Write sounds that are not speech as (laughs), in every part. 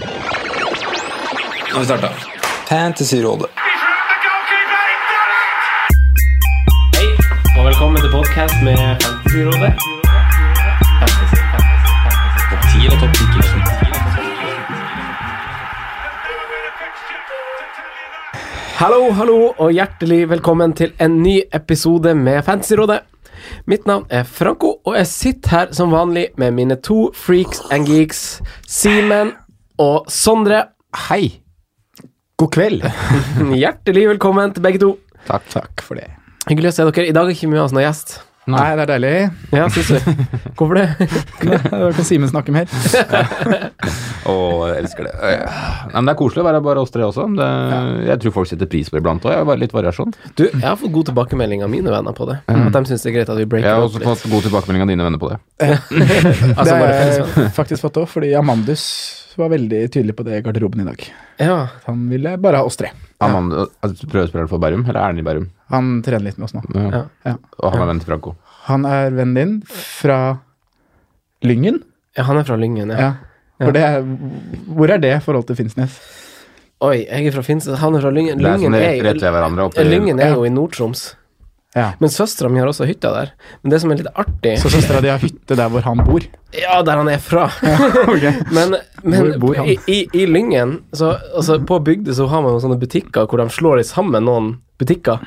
Nå har vi starta. Fantasyrådet. Hei, og velkommen til podcast med Fantasyrådet. Fantasy, fantasy, fantasy. Topp 10 eller topp 10 Hallo, hallo, og hjertelig velkommen til en ny episode med Fantasyrådet. Mitt navn er Franco, og jeg sitter her som vanlig med mine to freaks and geeks, Simen og Sondre. Hei. God kveld. (laughs) Hjertelig velkommen til begge to. Takk. Takk for det. Hyggelig å se dere. I dag er ikke mye av oss noen gjest. Nei, det er deilig. Ja, syns du? Hvorfor det? (laughs) Da kan Simen snakke mer. (laughs) Å, jeg elsker det. Nei, men det er koselig å være bare oss tre også. Det, Jeg tror folk setter pris på det iblant òg. Litt variasjon. Du, jeg har fått god tilbakemelding av mine venner på det. At de syns det er greit at vi breaker opp Jeg har også fått god tilbakemelding av dine venner på det. Altså, det har jeg faktisk fått òg, fordi Amandus var veldig tydelig på det i garderoben i dag. Ja. Han ville bare ha oss tre. Amanda, altså, prøvespiller for Bærum, eller er han i Bærum? Han trener litt med oss nå. Ja. Ja. Og han er venn til Franco. Han er vennen din fra Lyngen. ja, han er fra Lyngen, ja. Ja. For det er, hvor er det i forhold til Finnsnes? Oi, jeg er fra Finnsnes, han er fra Lyngen. Lyngen er sånn er, er, Lyngen er jo i Nord-Troms. Ja. Men søstera mi har også hytta der. Men det som er litt artig Så søstera di har hytte der hvor han bor. (laughs) Ja, der han er fra. (laughs) men men bor han? i, i, i Lyngen så, altså, På bygda så har man jo sånne butikker hvor de slår sammen noen butikker.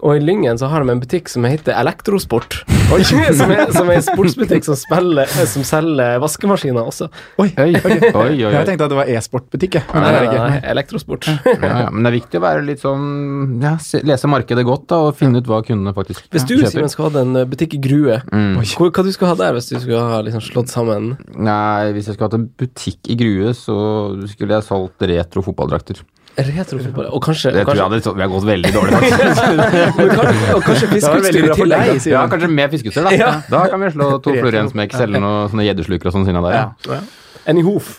Og i Lyngen så har de en butikk som heter Elektrosport. (laughs) som, er, som er en sportsbutikk som, spiller, som selger vaskemaskiner også. Oi, Oi, oi, oi. (laughs) Jeg tenkte at det var e-sportbutikk, jeg. Nei, nei, nei. Elektrosport. Ja, ja. Men det er viktig å være litt sånn ja, Lese markedet godt da, og finne ut hva kundene faktisk kjøper. Hvis du kjøper. Simen, skulle ha en eh, butikk i Grue, Mm. hva, hva du skulle ha der hvis du skulle ha liksom slått sammen Nei, hvis jeg skulle hatt en butikk i Grue, så skulle jeg solgt retro fotballdrakter. Retrofotball? Og kanskje, Det og tror jeg hadde Vi har gått veldig dårlig. faktisk. (laughs) kanskje, og kanskje fiskeutstyr i tillegg. Ja, kanskje med fiskeutstyr, da. Ja. Da kan vi slå to fluer i en smekk, selge noen sånne gjeddeslukere og sånn siden av der. Ja. En i hof.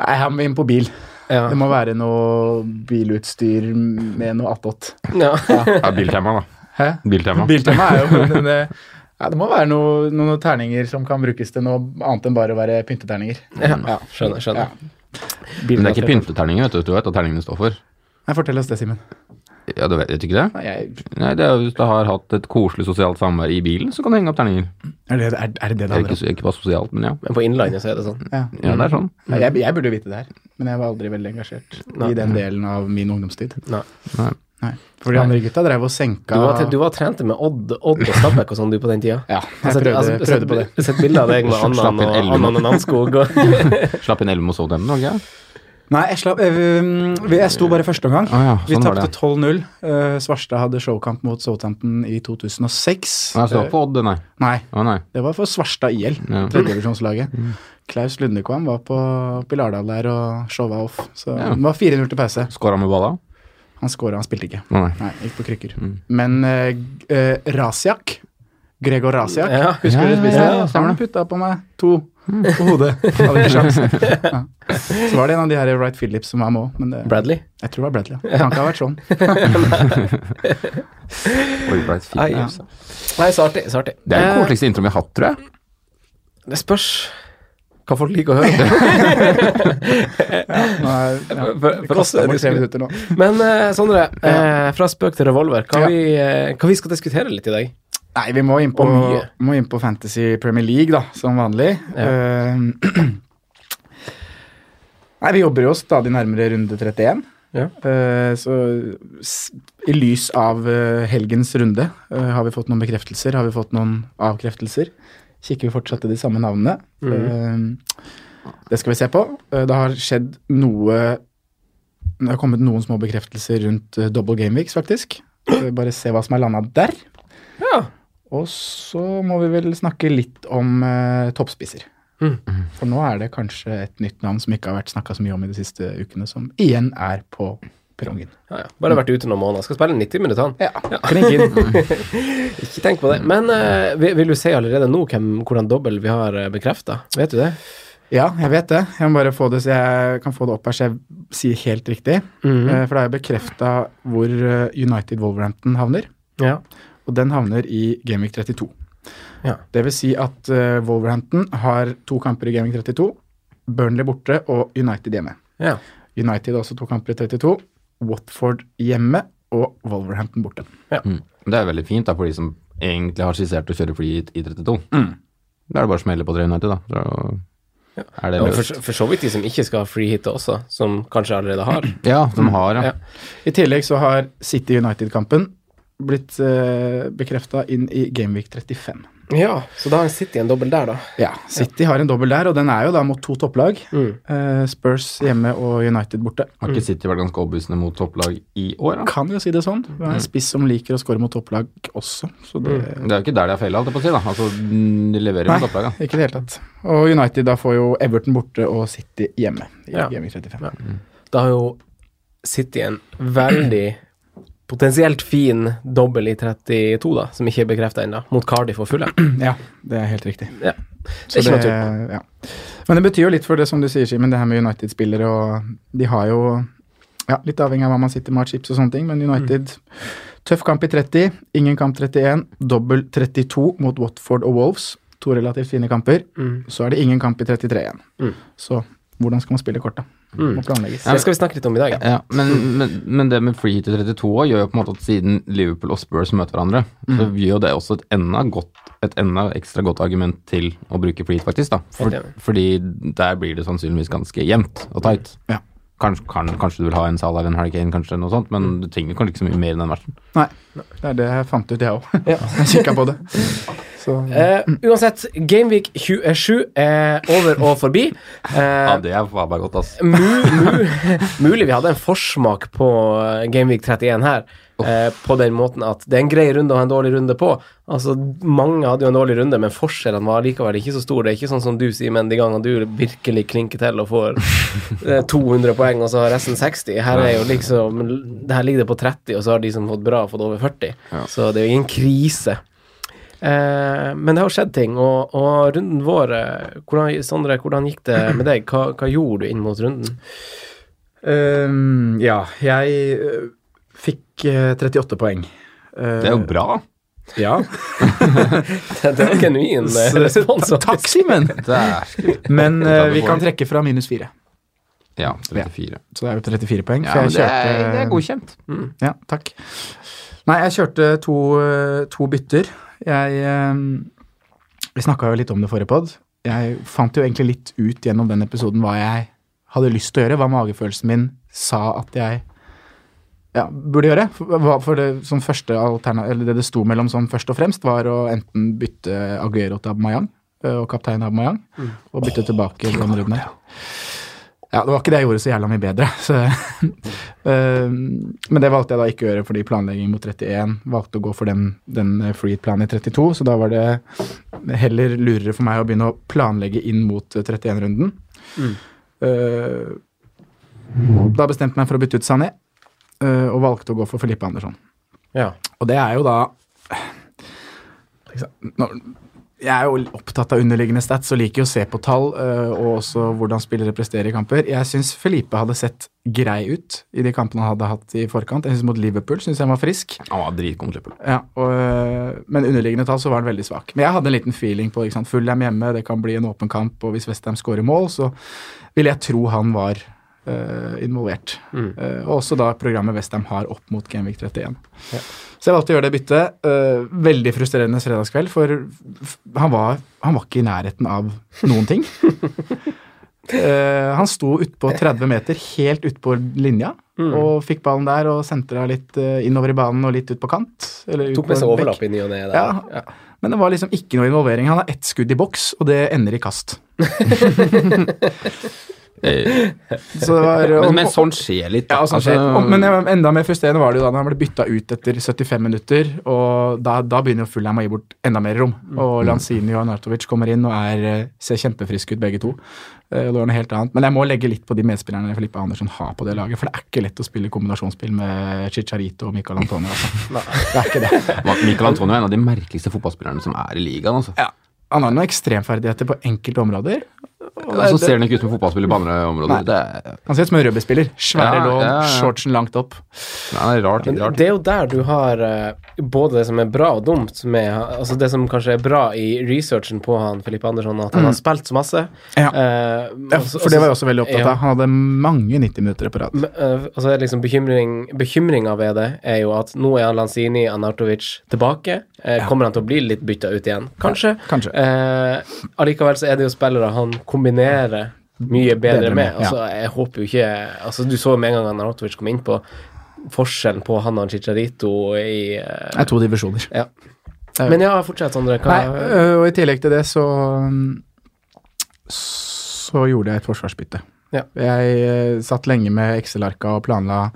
Nei, han vil inn på bil. Ja. Det må være noe bilutstyr med noe attåt. Ja. Ja, biltema, da. Hæ? Biltema. Biltema er jo (laughs) men det, ja, det må være noe, noen terninger som kan brukes til noe annet enn bare å være pynteterninger. ja. Ja. Skjønner. skjønner. Men det er ikke pynteterninger, vet du. Du vet hva terningene står for. Nei, Fortell oss det, Simen. Ja, du vet, vet ikke det? Nei, jeg- Nei, det er Hvis du har hatt et koselig sosialt samvær i bilen, så kan du henge opp terninger. Er det er, er det det er handler om? ikke bare sosialt, men ja. Men på Innlandet så er det sånn. Ja. Ja, det er sånn. Nei, Jeg, jeg burde vite det her, men jeg var aldri veldig engasjert Nei. i den delen av min ungdomstid. Nei. Nei. Nei. For de andre gutta drev og senka Du var, du var trente med Odd, Odd og Stabæk og sånn du på den tida? Ja, Jeg prøvde, altså, prøvde på det. Sett bilder av deg med Slapp Annan og Annan og Nanskog (laughs) Slapp inn Elverum og så dem, Norge? Nei, jeg, slapp, jeg, jeg sto bare første omgang. Ah, ja, Vi sånn vi tapte 12-0. Uh, Svarstad hadde showkamp mot Southampton i 2006. Nei, så det var på Odd, nei. Nei, Å nei. det var for Svarstad IL, Ja. tredjedivisjonslaget. Klaus Lundekvam var på, Pilardal der og showa off. Så Ja. det var 4-0 til pause. Skåra med balla? Han scora, han spilte ikke. Nei. Nei, gikk på krykker. Mm. Men uh, Rasiak, Gregor Rasiak, Ja. husker du ja, spiste ja, det? ja, stemmer Han putta på meg to på hodet. Hadde ikke (laughs) sjans. Ja. Så var det en av de her Wright Phillips som var med òg, men det, Bradley. jeg tror det var Bradley. Ja. Det kan ikke ha vært sånn. (laughs) Oi, Wright Phillips. Ja. Nei, så artig. Så artig. Det er den Eh, koseligste introen vi har hatt, tror jeg. Det spørs hva folk liker å høre (laughs) (laughs) ja, Nå er, ja, For- for oss er det nå. Men uh, Sondre, uh, fra spøk til revolver, hva, Ja. vi, uh, hva vi skal diskutere litt i dag? Nei, vi må inn på, må inn på Fantasy Premier League, da, som vanlig. Eh, (clears throat) Nei, vi jobber jo stadig nærmere runde 31. Ja. Eh, så s- i lys av eh, helgens runde eh, har vi fått noen bekreftelser, har vi fått noen avkreftelser. Kikker vi fortsatt til de samme navnene. Mm. Eh, det skal vi se på. Eh, det har skjedd noe Det har kommet noen små bekreftelser rundt eh, double game weeks, faktisk. Bare se hva som er landa der. Ja. Og så må vi vel snakke litt om uh, toppspisser. Mm. For nå er det kanskje et nytt navn som ikke har vært snakka så mye om i de siste ukene, som igjen er på perrongen. Ja, ja. Bare vært ute noen måneder. Skal spille 90 minutter, han. Ja. (laughs) Ikke tenk på det. Men uh, vil, du si allerede nå hvem, hvordan dobbel vi har uh, bekrefta? Vet du det? Ja, jeg vet det. Jeg må bare få det så jeg kan få det opp her så jeg sier helt riktig. Mm -hmm. uh, For da har jeg bekrefta hvor eh, United Wolverhampton havner, Ja. og den havner i Gameweek 32. Ja. Det vil si at uh, Wolverhampton har to kamper i Gameweek 32. Burnley borte og United hjemme. Ja. United har også to kamper i 32. Watford hjemme og Wolverhampton borte. Mm. Det er veldig fint da, for de som egentlig har skissert å kjøre fly i 32. Da er det bare å smelle på 3 United, da. ja. er det løst. for, for så vidt de som ikke skal ha free hit også, som kanskje allerede har. (clears throat) Ja, de har, ja. Ja. I tillegg så har City United-kampen blitt eh, bekrefta inn i Gameweek 35. Ja, så da har City en dobbel der, da. Ja, City har en dobbel der, og den er jo da mot to topplag. Mm. Uh, Spurs hjemme og United borte. Har ikke City vært ganske overbevisende mot topplag i år, da? Kan jo si det sånn. Det er en spiss som liker å score mot topplag også, så det Det er jo ikke der de har feila, holdt jeg på å si. da. Altså, de leverer Nei, mot topplag, da. ikke i det hele tatt. Og United da får jo Everton borte og City hjemme i Ja. Gaming 35. Da har jo City en veldig potensielt fin dobbel i 32, da, som ikke er bekrefta ennå, mot Cardiff og Fulham. (clears throat) Ja, det er helt riktig. Ja. Det er ikke det-. Ja. Men det betyr jo litt for det som du sier, Simen, det her med United-spillere, og de har jo ja, Litt avhengig av hva man sitter med av chips og sånne ting, men United Tøff kamp i 30, ingen kamp 31, dobbel 32 mot Watford og Wolves. To relativt fine kamper. Mm. Så er det ingen kamp i 33 igjen. Mm. Så hvordan skal man spille kort, da? Mm. Må planlegges. Det skal vi snakke litt om i dag. Ja, men, men, men det med free hit i 32 også gjør jo på en måte at siden Liverpool og Spurs møter hverandre, så Mm. gjør jo det også et enda, godt, et enda ekstra godt argument til å bruke free hit, faktisk. da. For, fordi der blir det sannsynligvis ganske jevnt og tight. Ja. Kanskje, kan, kanskje du vil ha en Salah eller en Harry Kane, kanskje noe sånt, men du trenger kanskje ikke så mye mer enn den matchen. Nei, det er det jeg fant ut, jeg òg. Ja. (laughs) Jeg kikka på det. (laughs) Så Eh, uansett, Gameweek 27 er over og forbi. (laughs) Eh, Ja, det er faen meg godt, ass. mu, mu, mulig vi hadde en forsmak på eh, Gameweek 31 her. Eh, på den måten at det er en grei runde å ha en dårlig runde på. Altså, Mange hadde jo en dårlig runde, men forskjellene var likevel ikke så store. Det er ikke sånn som du sier, men de gangene du virkelig klinker til og får (laughs) eh, 200 poeng, og så har resten 60. Her er jo liksom Her ligger det på 30, og så har de som fått bra, fått over 40. Så det er jo ingen krise. Eh, men det har skjedd ting, og, og runden vår eh, hvordan, Sondre, hvordan gikk det med deg? Hva, hva gjorde du inn mot runden? Um, ja, jeg øh, fikk øh, 38 poeng. Eh, Det er jo bra. Ja. (laughs) Det er genuin eh, respons. Takk, Simen! (laughs) Men uh, vi kan trekke fra minus fire. Ja, 34. Så det er jo 34 poeng. Ja, jeg det er, det er godkjent. Ja, takk. Nei, jeg kjørte to, to bytter. Jeg øh, Vi snakka jo litt om det forrige pod. Jeg fant jo egentlig litt ut gjennom den episoden hva jeg hadde lyst til å gjøre, hva magefølelsen min sa at jeg ja, burde gjøre. For, for det, som første eller det det sto mellom sånn først og fremst, var å enten bytte Aguero til Aubameyang øh, og kaptein Aubameyang, og bytte tilbake den runden her. Ja, det var ikke det jeg gjorde så jævla mye bedre. (laughs) Så, øh, men det valgte jeg da ikke å gjøre fordi planlegging mot 31 valgte å gå for den, den free-planen i 32, så da var det heller lurere for meg å begynne å planlegge inn mot 31-runden. Øh, da bestemte jeg meg for å bytte ut Sané, øh, og valgte å gå for Felipe Andersson. Ja. Og det er jo da liksom, når, Jeg er jo opptatt av underliggende stats og liker jo å se på tall øh, og også hvordan spillere presterer i kamper. Jeg syns Felipe hadde sett grei ut i de kampene han hadde hatt i forkant. Jeg synes Mot Liverpool syns jeg han var frisk. Han var dritgod mot Liverpool. Ja, og, øh, men underliggende tall så var han veldig svak. Men jeg hadde en liten feeling på ikke sant, Fulham hjemme, det kan bli en åpen kamp, og hvis Westham skårer mål, så ville jeg tro han var øh, involvert. Mm. Uh, også da programmet Westham har opp mot Genvik 31. Så jeg valgte å gjøre det byttet. Uh, veldig frustrerende fredagskveld, for han var, han var ikke i nærheten av noen ting. (laughs) Han sto utpå 30 meter, helt utpå linja, og fikk ballen der og sentra litt innover i banen og litt ut på kant. Eller ut Tok med seg overlapp i ny og ne der. Ja. Men det var liksom ikke noe involvering. Han har ett skudd i boks, og det ender i kast. (laughs) (laughs) Eh, (laughs) var, Men, og- men sånn skjer litt. da. Ja, sånn skjer. Og, men enda mer frustrerende var det jo da han ble bytta ut etter 75 minutter, og da, da begynner jo Fulham å gi bort enda mer rom. Og Lanzini og Arnatovic kommer inn og er, eh, ser kjempefriske ut begge to. Eh, Og det var noe helt annet. Men jeg må legge litt på de medspillerne Filippe Andersson har på det laget, for det er ikke lett å spille kombinasjonsspill med Chicharito og Michael Antonio. Altså. (laughs) Det er ikke det. (laughs) Michael Antonio er en av de merkeligste fotballspillerne som er i ligaen. altså. Ja. Han har noen ekstremferdigheter på enkelte områder, Og så ser han ikke ut som fotballspiller på andre områder. Nei. Det er, Han ser ut som en rugbyspiller. Svære Ja, lån, ja, ja. shortsen langt opp. nei, det er rart. Men rart. det er jo der du har eh, både det som er bra og dumt med Altså det som kanskje er bra i researchen på han Filippe Andersson, at han har spilt så masse. Ja. Eh, Ja, altså- for det var jeg også veldig opptatt ja. av. Han hadde mange 90 minutter på rad. Men, eh, altså liksom bekymring, Bekymringa ved det er jo at nå er han Lanzini Anartovic tilbake. Uh, Ja. Kommer han til å bli litt bytta ut igjen? Kanskje. Kanskje. Eh, allikevel så er det jo spillere han kombinerer mye bedre, Bedre med, med. Altså, jeg håper jo ikke altså Du så med en gang Anartovic kom inn på forskjellen på han og Chicharito i uh, Det er to divisjoner. Ja. Men ja, fortsett, Sondre. Øh, og i tillegg til det så så gjorde jeg et forsvarsbytte. Ja. Jeg uh, satt lenge med Excel-arka og planla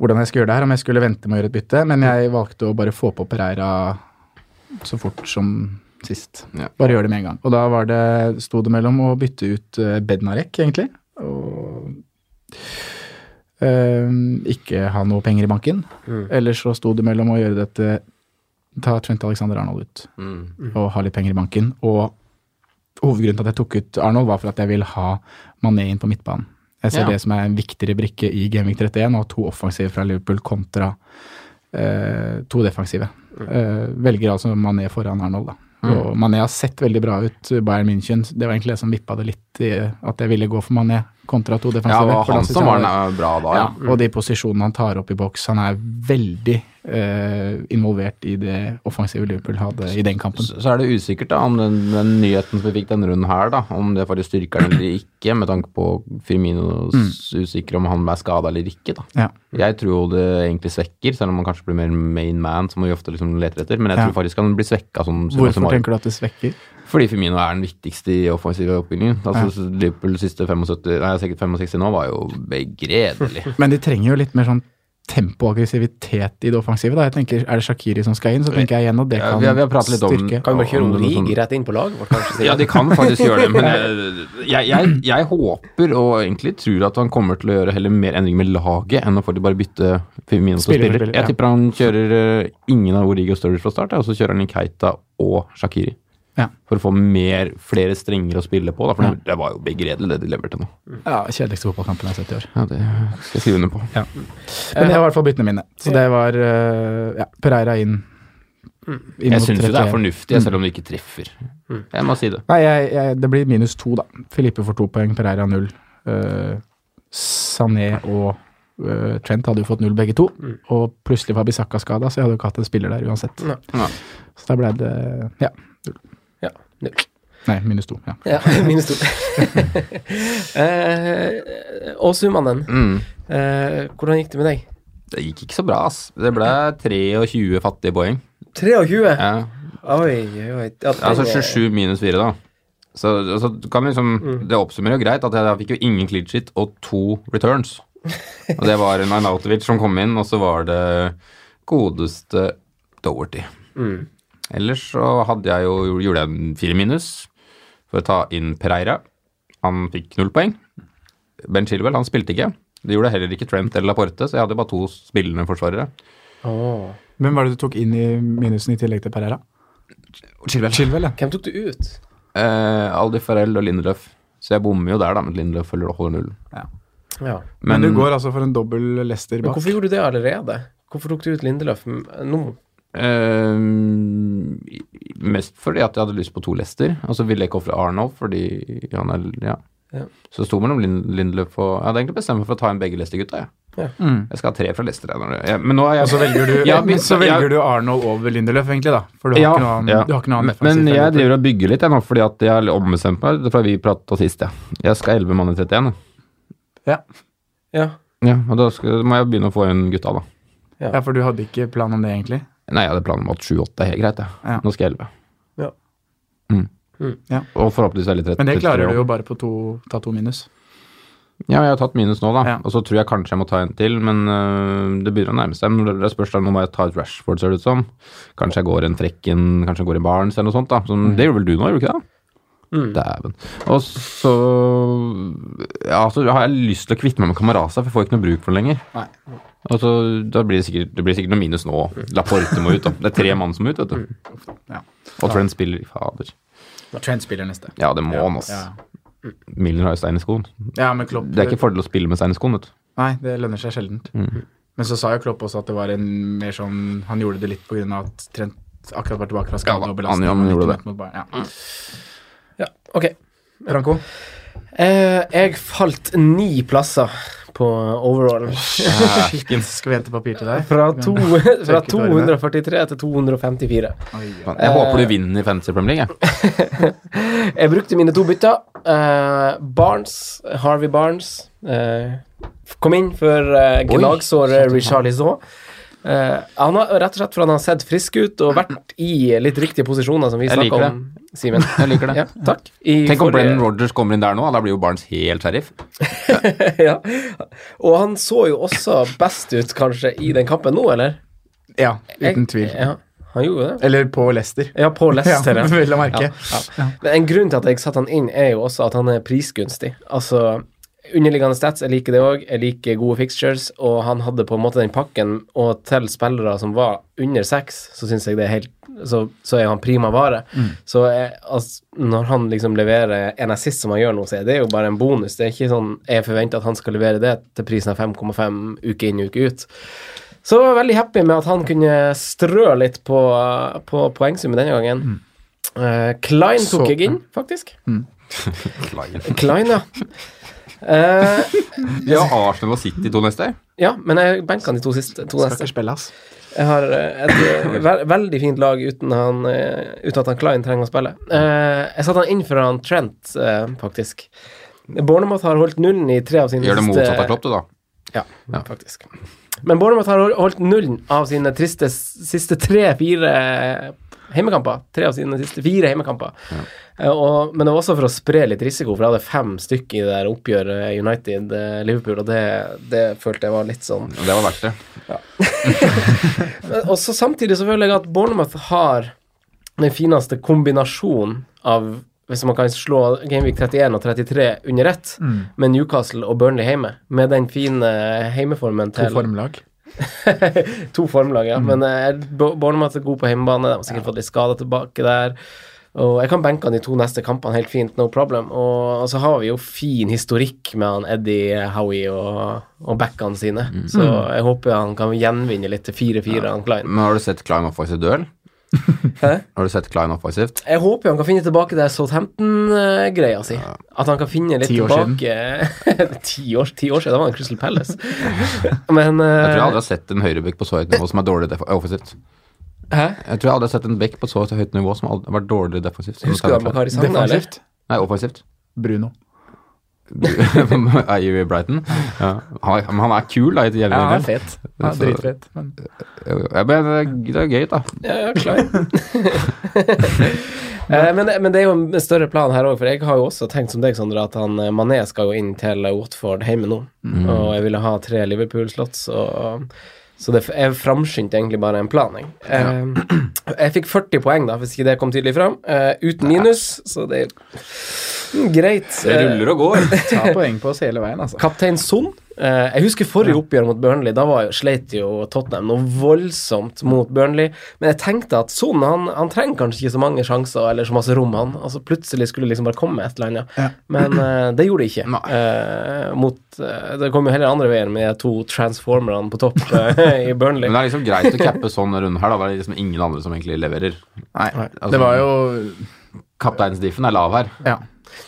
hvordan jeg skulle gjøre det her, om jeg skulle vente med å gjøre et bytte, men jeg valgte å bare få på Pereira så fort som sist. Ja. Bare gjør det med en gang. Og da var det, sto det mellom å bytte ut øh, Bednarek, egentlig, og øh, ikke ha noe penger i banken. Mm. Eller så sto det mellom å gjøre dette Ta Trent Alexander Arnold ut Mm. og ha litt penger i banken. Og hovedgrunnen til at jeg tok ut Arnold, var for at jeg vil ha Mané inn på midtbanen. Jeg ser Ja. det som er en viktigere brikke i Gaming 31, og to offensive fra Liverpool kontra eh, to defensive. Eh, velger altså Mané foran Arnold, da. Mm. Og Mané har sett veldig bra ut, Bayern München. Det var egentlig det som vippa det litt i at jeg ville gå for Mané kontra to Ja, defensive. det var han som var den bra da, ja, ja. og de posisjonene han tar opp i boks. Han er veldig eh, involvert i det offensive Liverpool hadde i den kampen. Så, så er det usikkert da om den, den nyheten som vi fikk denne runden her, da, om det faktisk styrker den eller ikke, med tanke på Firminos usikre om han er skada eller ikke. da. Ja. Jeg tror det egentlig svekker, selv om han kanskje blir mer main man, som vi ofte liksom leter etter. Men jeg Ja. tror faktisk han blir svekka Sånn, Hvorfor tenker du at det svekker? Fordi Firmino er den viktigste i offensiv oppbygging. Altså, Liverpool siste 75, nei, sikkert 65 nå var jo begredelig. (laughs) Men de trenger jo litt mer sånn tempo og aggressivitet i det offensive. da. Jeg tenker, Er det Shakiri som skal inn, så tenker jeg igjen at det Ja, kan vi har- vi har litt om- styrke. kan vi bare kjøre Origi sånn- rett inn på laget vårt, kanskje? Ja, de kan faktisk gjøre det, men jeg, jeg, jeg, jeg håper og egentlig tror at han kommer til å gjøre heller mer endringer med laget enn å få de bare bytte Firmino som Spiller, Jeg tipper han kjører eh, ingen av Origi og Sturridge fra start, og så kjører han inn Keita og Shakiri. Ja. For å få mer, flere strenger å spille på, da, for Ja. det, var jo begredelig det de leverte nå. Ja, Kjedeligste fotballkampen jeg har sett i år. Ja, det skal jeg skrive under på. Men det var i hvert fall byttene mine. Så det var eh, ja, Pereira inn. inn Jeg syns jo det er 31. fornuftig, selv om du ikke treffer. Jeg må si det. Nei, jeg, jeg, det blir minus to, da. Filippe får to poeng, Pereira null. Uh, Sané og uh, Trent hadde jo fått null begge to. Og plutselig var Bisakka skada, så jeg hadde jo ikke hatt en spiller der uansett. Nei. Ja. Så da ble det ja. Null. Nei, minus to. Ja. Ja, (laughs) minus to. (laughs) eh, og Sumannen, Mm. Eh, hvordan gikk det med deg? Det gikk ikke så bra, ass. Det ble 23 fattige poeng. 23? Ja. Oi, oi. Ja, Altså 27 minus 4, da. Så, så kan liksom Det oppsummerer jo greit at jeg, jeg fikk jo ingen clean shit og to returns. Og det var en Arnautovic som kom inn, og så var det godeste Doverty. Mm. Ellers så hadde jeg jo, gjorde jeg en fire minus for å ta inn Pereira. Han fikk null poeng. Ben Chilwell, han spilte ikke. Det gjorde heller ikke Trent eller Laporte, så jeg hadde bare to spillende forsvarere. Oh. Hvem var det du tok inn i minusen i tillegg til Pereira? Chilwell. Chilwell, ja. Hvem tok du ut? Eh, Aldi Farrell og Lindeløf. Så jeg bommer jo der, da, men Lindeløf følger holder nullen. Ja. Men, du går altså for en dobbel Leicester Men bak. hvorfor gjorde du det allerede? Hvorfor tok du ut Lindeløf nå? Eh, mest fordi at jeg hadde lyst på to Lester, og så ville jeg ikke ofre Arnold fordi han er Ja. Ja. Så det sto mellom Lind Lindeløf og Jeg hadde egentlig bestemt meg for å ta inn begge Lester-gutta, jeg. Mm. Jeg skal ha tre fra Lester. jeg, når men nå er jeg Og så velger du, Ja, men så velger jeg, du Arnold over Lindeløf, egentlig, da. For du har Ja, ikke noe annen, ja. du har ikke noe annen Men defensiv jeg driver og bygger litt jeg nå, fordi at jeg har ombestemt meg fra vi prata sist. Ja. Jeg skal 11 mann i 31. Ja. Ja. Ja, og da skal, må jeg begynne å få inn gutta, da. ja, for du hadde ikke plan om det, egentlig? Nei, jeg hadde planen om at 7-8 er helt greit. jeg. Ja. Nå skal jeg 11. Ja. Mm. Mm. Ja. Og forhåpentligvis er litt rett. Men det klarer du jo bare på to, ta to minus. Ja, jeg har tatt minus nå, da. Ja. Og så tror jeg kanskje jeg må ta en til, men øh, det begynner å nærme seg. Men det spørs da, nå må jeg ta et Rashford, ser det ut som. Kanskje jeg går en trekken, kanskje jeg går i Barents eller noe sånt. da. Sånn, Det gjorde vel du nå, gjorde du ikke det? Mm. Dæven. Og så Ja, så har jeg lyst til å kvitte meg med Kamaraza, for jeg får ikke noe bruk for den lenger. Nei. Og så, da blir det, sikkert, det blir sikkert noe minus nå. Laporte må ut, da. Det er tre mann som må ut, vet du. Ja. Og Trent spiller Fader. Trent spiller neste. Ja, det må han, altså. Ja. Milner har jo stein i skoen. Ja, men Klopp Det er ikke fordel å spille med stein i skoen, vet du. Nei, det lønner seg sjeldent. Mm. Men så sa jo Klopp også at det var en mer sånn Han gjorde det litt på grunn av at Trent akkurat var tilbake fra skade og belastning. han- han gjorde det. mot Ja. Ja, ok. Franco? Eh, jeg falt ni plasser på overall. (laughs) Shit, skal vi hente papir til deg? Fra, to, (laughs) fra 243 til 254. Oi, ja. Jeg håper du vinner i Fantasy Premier League, jeg. (laughs) Jeg brukte mine to bytter. Uh, Barnes, Harvey Barnes, uh, kom inn for uh, gnagsåret Richarlison. Uh, han har rett og slett for han har sett frisk ut og vært i litt riktige posisjoner, som vi snakka om, Simen. Jeg liker det. Ja, takk. I Tenk om Brennan Rogers kommer inn der nå, da blir jo Barnes helt sheriff. (laughs) ja. Og han så jo også best ut, kanskje, i den kampen nå, eller? ja, uten tvil. Ja, han gjorde det. Eller på Lester. Ja, på lester. Ja, (laughs) vel å merke. Ja, ja. Men en grunn til at jeg satte han inn, er jo også at han er prisgunstig. Altså, underliggende stats, jeg liker det òg. Jeg liker gode fixtures, og han hadde på en måte den pakken. Og til spillere som var under seks, så syns jeg det er helt så, så er han prima vare. Så jeg, altså, når han liksom leverer en assist som han gjør nå, så er det jo bare en bonus. Det er ikke sånn jeg forventer at han skal levere det til prisen av 5,5 uke inn uke ut. Så jeg var veldig happy med at han kunne strø litt på, på poengsummen denne gangen. Eh, Klein tok Så- jeg inn, faktisk. (laughs) Lion. Klein, ja. Eh, har Arsenal og City to neste. ja, men jeg benka de to siste. To Skal neste. ikke spille, ass. Jeg har eh, et eh, ve veldig fint lag uten, han, eh, uten at han Klein trenger å spille. Eh, jeg satte han inn for han Trent, eh, faktisk. Bournemouth har holdt nullen i tre av sine Gjør det motsatt av Klopp, du, da. Ja, faktisk. Men Bournemouth har holdt nullen av sine triste siste tre-fire heimekamper. Tre av sine siste fire heimekamper. Ja. og, men det var også for å spre litt risiko, for jeg hadde fem stykk i det der oppgjøret United-Liverpool, og det, det følte jeg var litt sånn Det var verdt det. Ja. (laughs) Og så samtidig så føler jeg at Bournemouth har den fineste kombinasjonen av hvis man kan slå Gameweek 31 og 33 under ett, med Newcastle og Burnley hjemme, med den fine heimeformen til To formlag. (laughs) to formlag, ja. Men eh, Bo- Bournemouth er god på hjemmebane. De har sikkert fått litt skader tilbake der. Og jeg kan benke han de to neste kampene helt fint, no problem. Og, så har vi jo fin historikk med han Eddie Howie og, og backene sine. Så jeg håper han kan gjenvinne litt til 4-4, han Klein. Men har du sett Klein og offensivt duell? (laughs) Har du sett Klein offensivt? Jeg håper han kan finne tilbake det Southampton-greia si. At han kan finne litt Ti år siden. tilbake (laughs) ti, år, ti år siden, da var han Crystal Palace. (laughs) Men Jeg tror jeg aldri har sett en høyrebekk på så høyt nivå som er dårlig offensivt. Hæ? Jeg tror jeg aldri har sett en bekk på så høyt nivå som har vært dårlig defensivt. Husker du. Bakari Sagna, eller? Defensivt. Nei, offensivt. Bruno. (laughs) i Brighton. Ja. Han, men han er kul, da, i Ja, han er fet. Han er dritfet. Men Ja, men det er gøy, da. Ja, ja, klar. (laughs) Eh, men, men det er jo en større plan her òg, for jeg har jo også tenkt som deg, Sondre, at han eh, Mané skal jo inn til Watford hjemme nå. Og jeg ville ha tre Liverpool-slotts. og så det, jeg framskyndte egentlig bare en plan, jeg. Eh, (clears throat) jeg fikk 40 poeng, da, hvis ikke det kom tydelig fram. Uh, uten minus, så det er mm, greit. Det ruller og går. (laughs) ta poeng på oss hele veien, altså. Kaptein Son. Eh, jeg husker forrige oppgjør mot Burnley. Da var sleit jo Tottenham noe voldsomt mot Burnley. Men jeg tenkte at Son han, han trenger kanskje ikke så mange sjanser eller så masse rom. Han altså Plutselig skulle det liksom bare komme et eller annet. Ja. Men uh, det gjorde det ikke. Eh, mot, det kom jo heller andre veien med to transformerne på topp (laughs) i Burnley. Men det er liksom greit å cappe sånn runde her, da. Det er liksom ingen andre som egentlig leverer. Nei, Altså- det var jo Kapteinsdiffen er lav her. Ja.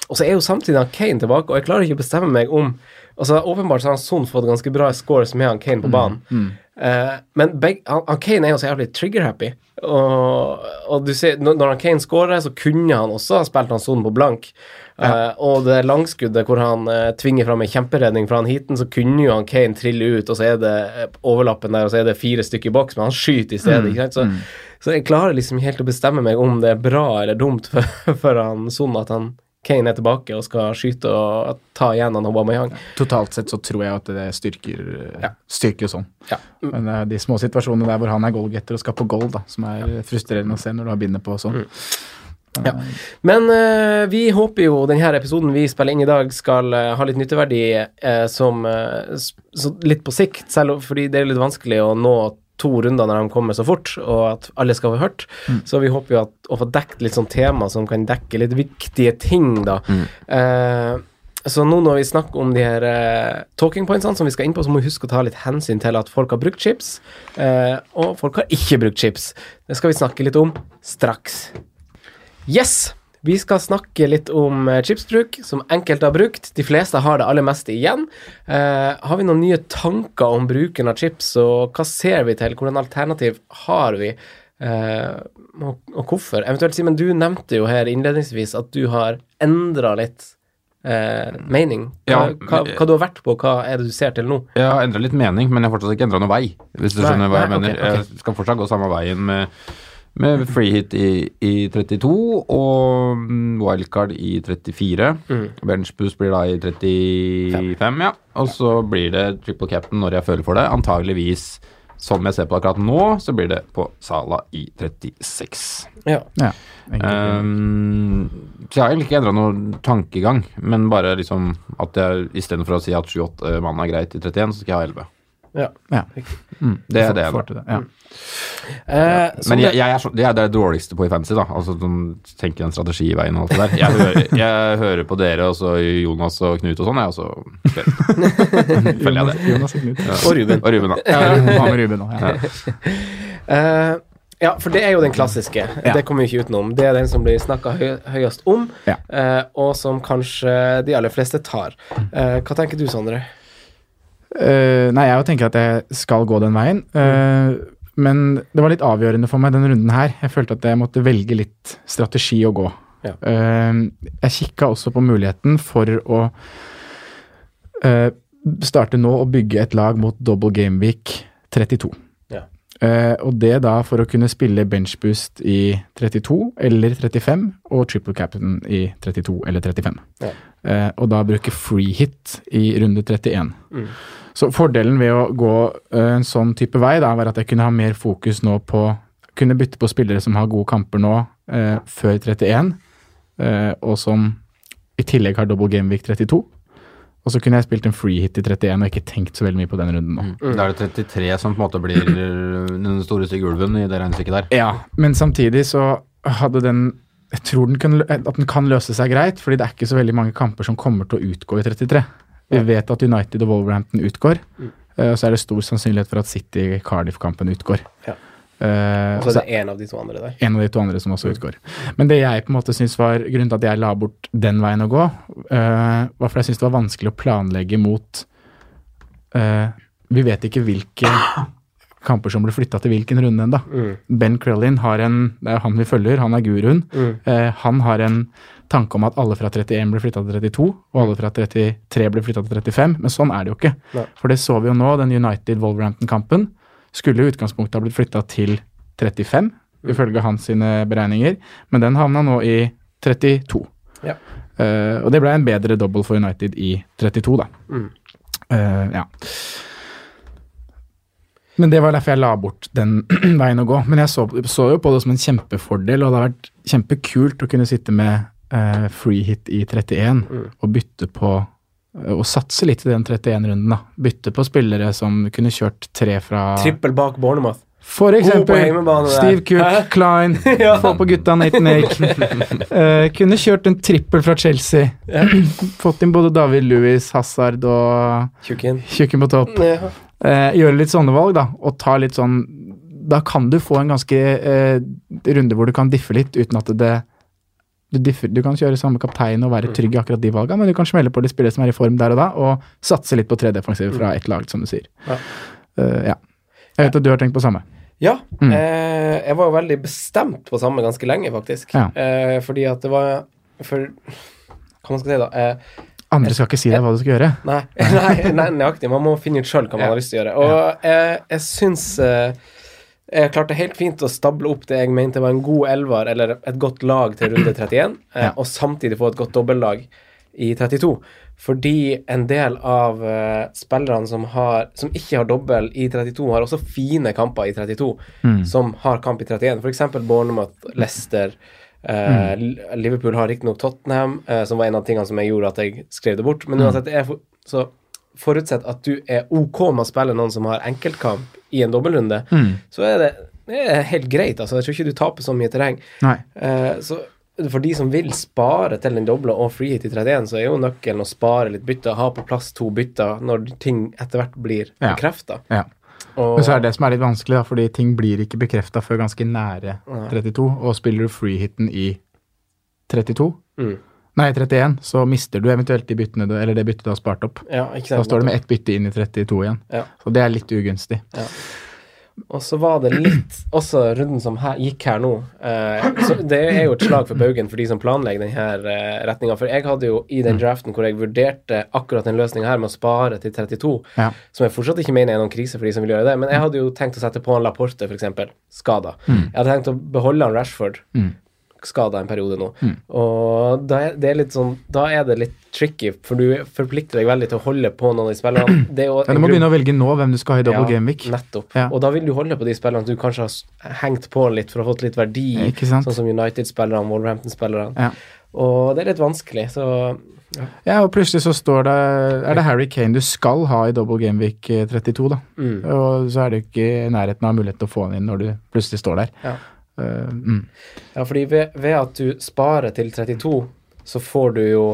Og så er jo samtidig han Kane tilbake, og jeg klarer ikke å bestemme meg om Altså Åpenbart så har han Son fått ganske bra scores med han Kane på banen. Eh, men beg, han, han Kane er jo så jævlig trigger-happy. Og, og du ser, når, når han Kane scorer, så kunne han også ha spilt han Son på blank. Eh, og det langskuddet hvor han eh, tvinger fram en kjemperedning fra han heaten, så kunne jo han Kane trille ut, og så er det eh, overlappen der, og så er det fire stykker i boks, men han skyter i stedet. ikke sant? Så, så jeg klarer liksom helt å bestemme meg om det er bra eller dumt for, (laughs) for han Son at han Kane er tilbake og skal skyte og ta igjen han Aubameyang. Totalt sett så tror jeg at det styrker, styrker sånn. Ja. Men det er de små situasjonene der hvor han er goalgetter og skal på goal, da, som er frustrerende å se når du har bindet på sånn. Ja. Men uh, vi håper jo denne episoden vi spiller inn i dag, skal uh, ha litt nytteverdi uh, som eh, så litt på sikt, selv om- fordi det er litt vanskelig å nå to runder når de kommer så fort, og at alle skal få hørt. Så vi håper jo at, å få dekket litt sånn tema som kan dekke litt viktige ting, da. Eh, så nå når vi snakker om de her eh, talking pointsene som vi skal inn på, så må vi huske å ta litt hensyn til at folk har brukt chips, eh, og folk har ikke brukt chips. Det skal vi snakke litt om straks. Yes! Vi skal snakke litt om eh, chipsbruk, som enkelte har brukt. De fleste har det aller meste igjen. Eh, har vi noen nye tanker om bruken av chips, og hva ser vi til? Hvordan alternativ har vi? Eh, og, og hvorfor? Eventuelt, Simen, du nevnte jo her innledningsvis at du har endra litt eh, mening. Hva, Ja, hva, hva du har vært på, hva er det du ser til nå? Jeg har endra litt mening, men jeg har fortsatt ikke endra noen vei. Hvis du Nei, skjønner hva nei, jeg mener. ok. Jeg skal fortsatt gå samme veien med, med free hit i, i 32 og mm, wildcard i 34. Mm. Benchboost blir da i 35, ja. Og så blir det triple captain når jeg føler for det. Antageligvis, som jeg ser på akkurat nå, så blir det på Sala i 36. Ja. Ja. Um, så jeg har egentlig ikke endra noen tankegang, men bare liksom at jeg istedenfor å si at 7-8 mann er greit i 31, så skal jeg ha 11. ja. ja. Mm, Det er det, får det, Ja. Eh, Men jeg, det- jeg er så, det er det dårligste på i fantasy, da. Altså tenker en strategi i veien og alt det der. Jeg hører, (laughs) jeg hører på dere og så Jonas og Knut og sånn, jeg, og så (laughs) følger jeg det. Jonas og Knut. Ja. Og Ruben. Og Ruben, da. Ja, med Ruben òg? Ja. Uh, (laughs) ja, for det er jo den klassiske. Ja. Det kommer vi ikke utenom. Det er den som blir snakka høy, høyest om, Ja. eh, og som kanskje de aller fleste tar. Eh, hva tenker du, Sondre? Eh, nei, jeg tenker at jeg skal gå den veien. Eh, men det var litt avgjørende for meg denne runden her. Jeg følte at jeg måtte velge litt strategi å gå. Ja. Uh, jeg kikka også på muligheten for å starte nå og bygge et lag mot double game week 32. Eh, og det da for å kunne spille benchboost i 32 eller 35 og triple captain i 32 eller 35. Ja. Uh, og da bruke free hit i runde 31. Mm. Så fordelen ved å gå uh, en sånn type vei, da, var at jeg kunne ha mer fokus nå på Kunne bytte på spillere som har gode kamper nå, før 31, eh, og som i tillegg har double game week 32. Og så kunne jeg spilt en free hit i 31 og ikke tenkt så veldig mye på den runden nå. Da er det 33 som på en måte blir den store stygge ulven i det regnestykket der. Ja, men samtidig så hadde den Jeg tror den kan, at den kan løse seg greit, fordi det er ikke så veldig mange kamper som kommer til å utgå i 33. Vi vet at United og Wolverhampton utgår, mm. og så er det stor sannsynlighet for at City-Cardiff-kampen utgår. Ja. Eh, Og så er det én av de to andre der. en av de to andre som også utgår. Men det jeg på en måte syns var grunnen til at jeg la bort den veien å gå, uh, var fordi jeg syns det var vanskelig å planlegge mot uh, Vi vet ikke hvilke kamper som ble flytta til hvilken runde ennå. Mm. Ben Krellin har en Det er han vi følger, han er guruen. Mm. Uh, han har en tanke om at alle fra 31 ble flytta til 32, og alle fra 33 ble flytta til 35, men sånn er det jo ikke. Nei. For det så vi jo nå, den United-Wolverhampton-kampen skulle i utgangspunktet ha blitt flytta til 35, ifølge hans sine beregninger, men den havna nå i 32. Ja. Uh, og det ble en bedre double for United i 32, da. Mm. Uh, ja. Men det var derfor jeg la bort den (clears throat) veien å gå. Men jeg så, så jo på det som en kjempefordel, og det har vært kjempekult å kunne sitte med uh, free hit i 31 Mm. og bytte på og satse litt i den 31-runden, da. Bytte på spillere som kunne kjørt tre fra Trippel bak Bournemouth. For eksempel. Steve Cook, Hæ? Klein, (laughs) Ja. få på gutta Nathan Ake. uh, (laughs) kunne kjørt en trippel fra Chelsea. Ja. (clears throat) Fått inn både David Louis, Hazard og. Tjukken på topp. Ja. Uh, gjøre litt sånne valg, da. Og ta litt sånn Da kan du få en ganske uh, runde hvor du kan diffe litt uten at det du, du kan kjøre samme kaptein og være trygg i akkurat de valgene, men du kan smelle på de spillere som er i form der og da, og satse litt på tre defensive fra ett lag, som du sier. Ja. Uh, ja. Jeg vet at du har tenkt på samme. Ja. Mm. Eh, jeg var jo veldig bestemt på samme ganske lenge, faktisk. Ja. Eh, fordi at det var For Hva man skal si, da? Eh, Andre skal ikke si deg hva du skal gjøre. Nei, (laughs) nei, nei nøyaktig. Man må finne ut sjøl hva man Ja. har lyst til å gjøre. Og jeg, jeg syns eh, jeg klarte helt fint å stable opp det jeg mente var en god elver, eller et godt lag til runde 31, eh, Ja. og samtidig få et godt dobbeltlag i 32. Fordi en del av eh, spillerne som, har, som ikke har dobbel i 32, har også fine kamper i 32, Mm. som har kamp i 31. F.eks. Bournemouth, Leicester. eh, Liverpool har riktignok Tottenham, uh, som var en av tingene som jeg gjorde at jeg skrev det bort. Men uansett, det er for, så forutsett at du er ok med å spille noen som har enkeltkamp i en dobbeltrunde, så er det, det er helt greit. altså Jeg tror ikke du taper så mye terreng. Eh, så for de som vil spare til den doble og freehit i 31, så er jo nøkkelen å spare litt bytter, ha på plass to bytter når ting etter hvert blir Ja. bekrefta. Ja. Men så er det det som er litt vanskelig, da, fordi ting blir ikke bekrefta før ganske nære 32. Og spiller du freehiten i 32, Mm. Nei 31, så mister du eventuelt de byttene du, eller det byttet du har spart opp. Ja, ikke Da står du med ett bytte inn i 32 igjen. Ja. Så det er litt ugunstig. Og så var det litt (clears throat) også runden som her, gikk her nå. Eh, så det er jo et slag for baugen for de som planlegger denne eh, retninga. For jeg hadde jo i den draften hvor jeg vurderte akkurat den løsninga her med å spare til 32, Ja. som jeg fortsatt ikke mener er noen krise for de som vil gjøre det, men jeg hadde jo tenkt å sette på en Laporte, f.eks. Skada. Jeg hadde tenkt å beholde han Rashford. Mm. Skada en periode nå. Og da er, det litt sånn, da er det litt tricky, for du forplikter deg veldig til å holde på noen av de spillerne. (clears throat) Det er Ja, du må begynne å velge nå hvem du skal ha i double ja, game week. Nettopp. Ja. Og da vil du holde på de spillerne du kanskje har hengt på litt for å ha fått litt verdi, sånn som United-spillerne, Wolverhampton-spillerne. Ja. Og det er litt vanskelig, så Ja, og plutselig så står det Er det Harry Kane du skal ha i double game week eh, 32, da. mm. Og så er du ikke i nærheten av mulighet til å få han inn når du plutselig står der. Ja. Eh, mm. Ja, fordi ved, ved at du sparer til 32, så får du jo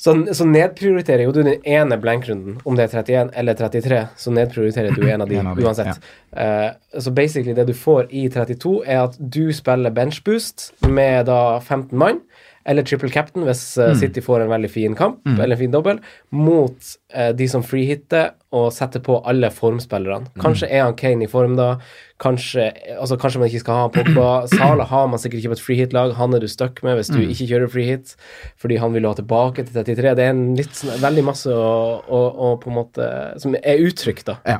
så, så nedprioriterer jo du den ene blankrunden, om det er 31 eller 33, så nedprioriterer du en av de, (laughs) En av de, uansett. Eh, så basically det du får i 32, er at du spiller benchboost med da 15 mann, eller triple captain hvis eh, City får en veldig fin kamp, eller en fin dobbel, mot de som freehitter og setter på alle formspillerne. Kanskje er han Kane i form da, kanskje, altså kanskje man ikke skal ha Pogba. (clears throat) Sala har man sikkert ikke på et freehit-lag, han er du stuck med hvis du ikke kjører freehit, fordi han vil ha tilbake til 33. Det er en litt, sånn- veldig masse å, å, å på en måte, som er uttrykk da. Ja.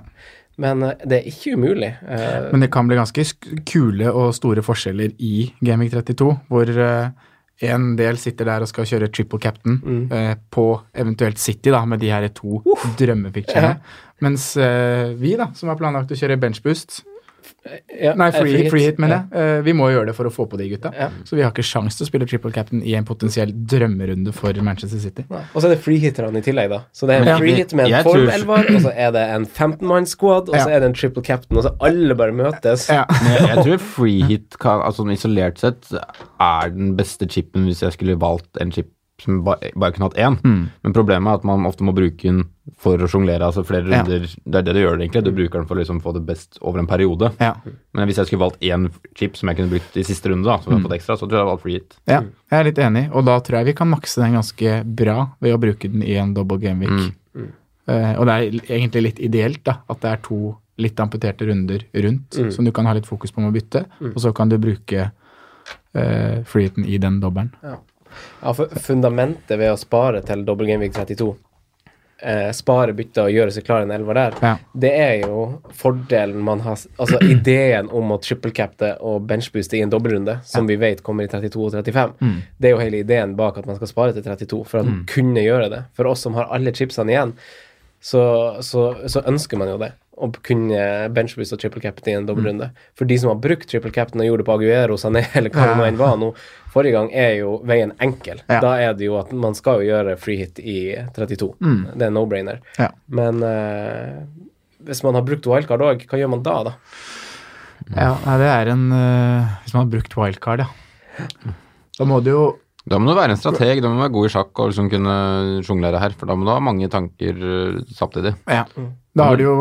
Men eh, det er ikke umulig. Eh, Men det kan bli ganske kule og store forskjeller i Gaming 32, hvor eh, en del sitter der og skal kjøre triple captain eh, på eventuelt City, da, med de her to drømmepicturene. Mens eh, vi, da, som har planlagt å kjøre benchboost ja, Nei, free, free, hit, free hit, mener jeg. Eh, vi må gjøre det for å få på de gutta. Ja. Så vi har ikke sjans til å spille triple captain i en potensiell drømmerunde for Manchester City. Nei. Og så er det freehitterne i tillegg, da. Så det er en Ja. freehit med en Jeg tror- og så er det en 15-manns-squad, og så er det en triple captain, og så alle bare møtes. Ja. Men jeg, tror freehit kan, altså sånn isolert sett er den beste chipen hvis jeg skulle valgt en chip som bare, bare kunne hatt én. Men problemet er at man ofte må bruke den for å sjonglere altså flere Ja. runder. Det er det du gjør egentlig. Du bruker den for å liksom få det best over en periode. Ja. Men hvis jeg skulle valgt én chip som jeg kunne brukt i siste runde, da, som jeg har fått ekstra, så tror jeg jeg hadde valgt freehit. ja, jeg er litt enig, og da tror jeg vi kan makse den ganske bra ved å bruke den i en double game week. Eh, og det er egentlig litt ideelt da, at det er to litt amputerte runder rundt, som du kan ha litt fokus på med å bytte, og så kan du bruke uh, freeheaten i den dobbelen. Ja, for fundamentet ved å spare til Double Game Week 32, eh, spare bytter og gjøre seg klar en elver der, Ja. det er jo fordelen man har Altså (clears throat) ideen om å trippelcappe og benchbooste i en dobbeltrunde, som vi vet kommer i 32 og 35, det er jo hele ideen bak at man skal spare til 32, for å kunne gjøre det. For oss som har alle chipsene igjen, så, så, så ønsker man jo det. Å kunne benchboost og triple captain i en dobbeltrunde. For de som har brukt triple captain og gjorde det på Aguero, Sané (laughs) eller hva det nå enn var nå, forrige gang, er jo veien enkel. Ja. Da er det jo at man skal jo gjøre free hit i 32. Det er no-brainer. Ja. Men eh, hvis man har brukt wildcard òg, hva gjør man da, da? Ja, det er en uh, Hvis man har brukt wildcard, ja. Da må du jo Da må du være en strateg, da må du være god i sjakk og liksom kunne sjonglere her, for da må du ha mange tanker eh, samtidig. Ja. Da har du jo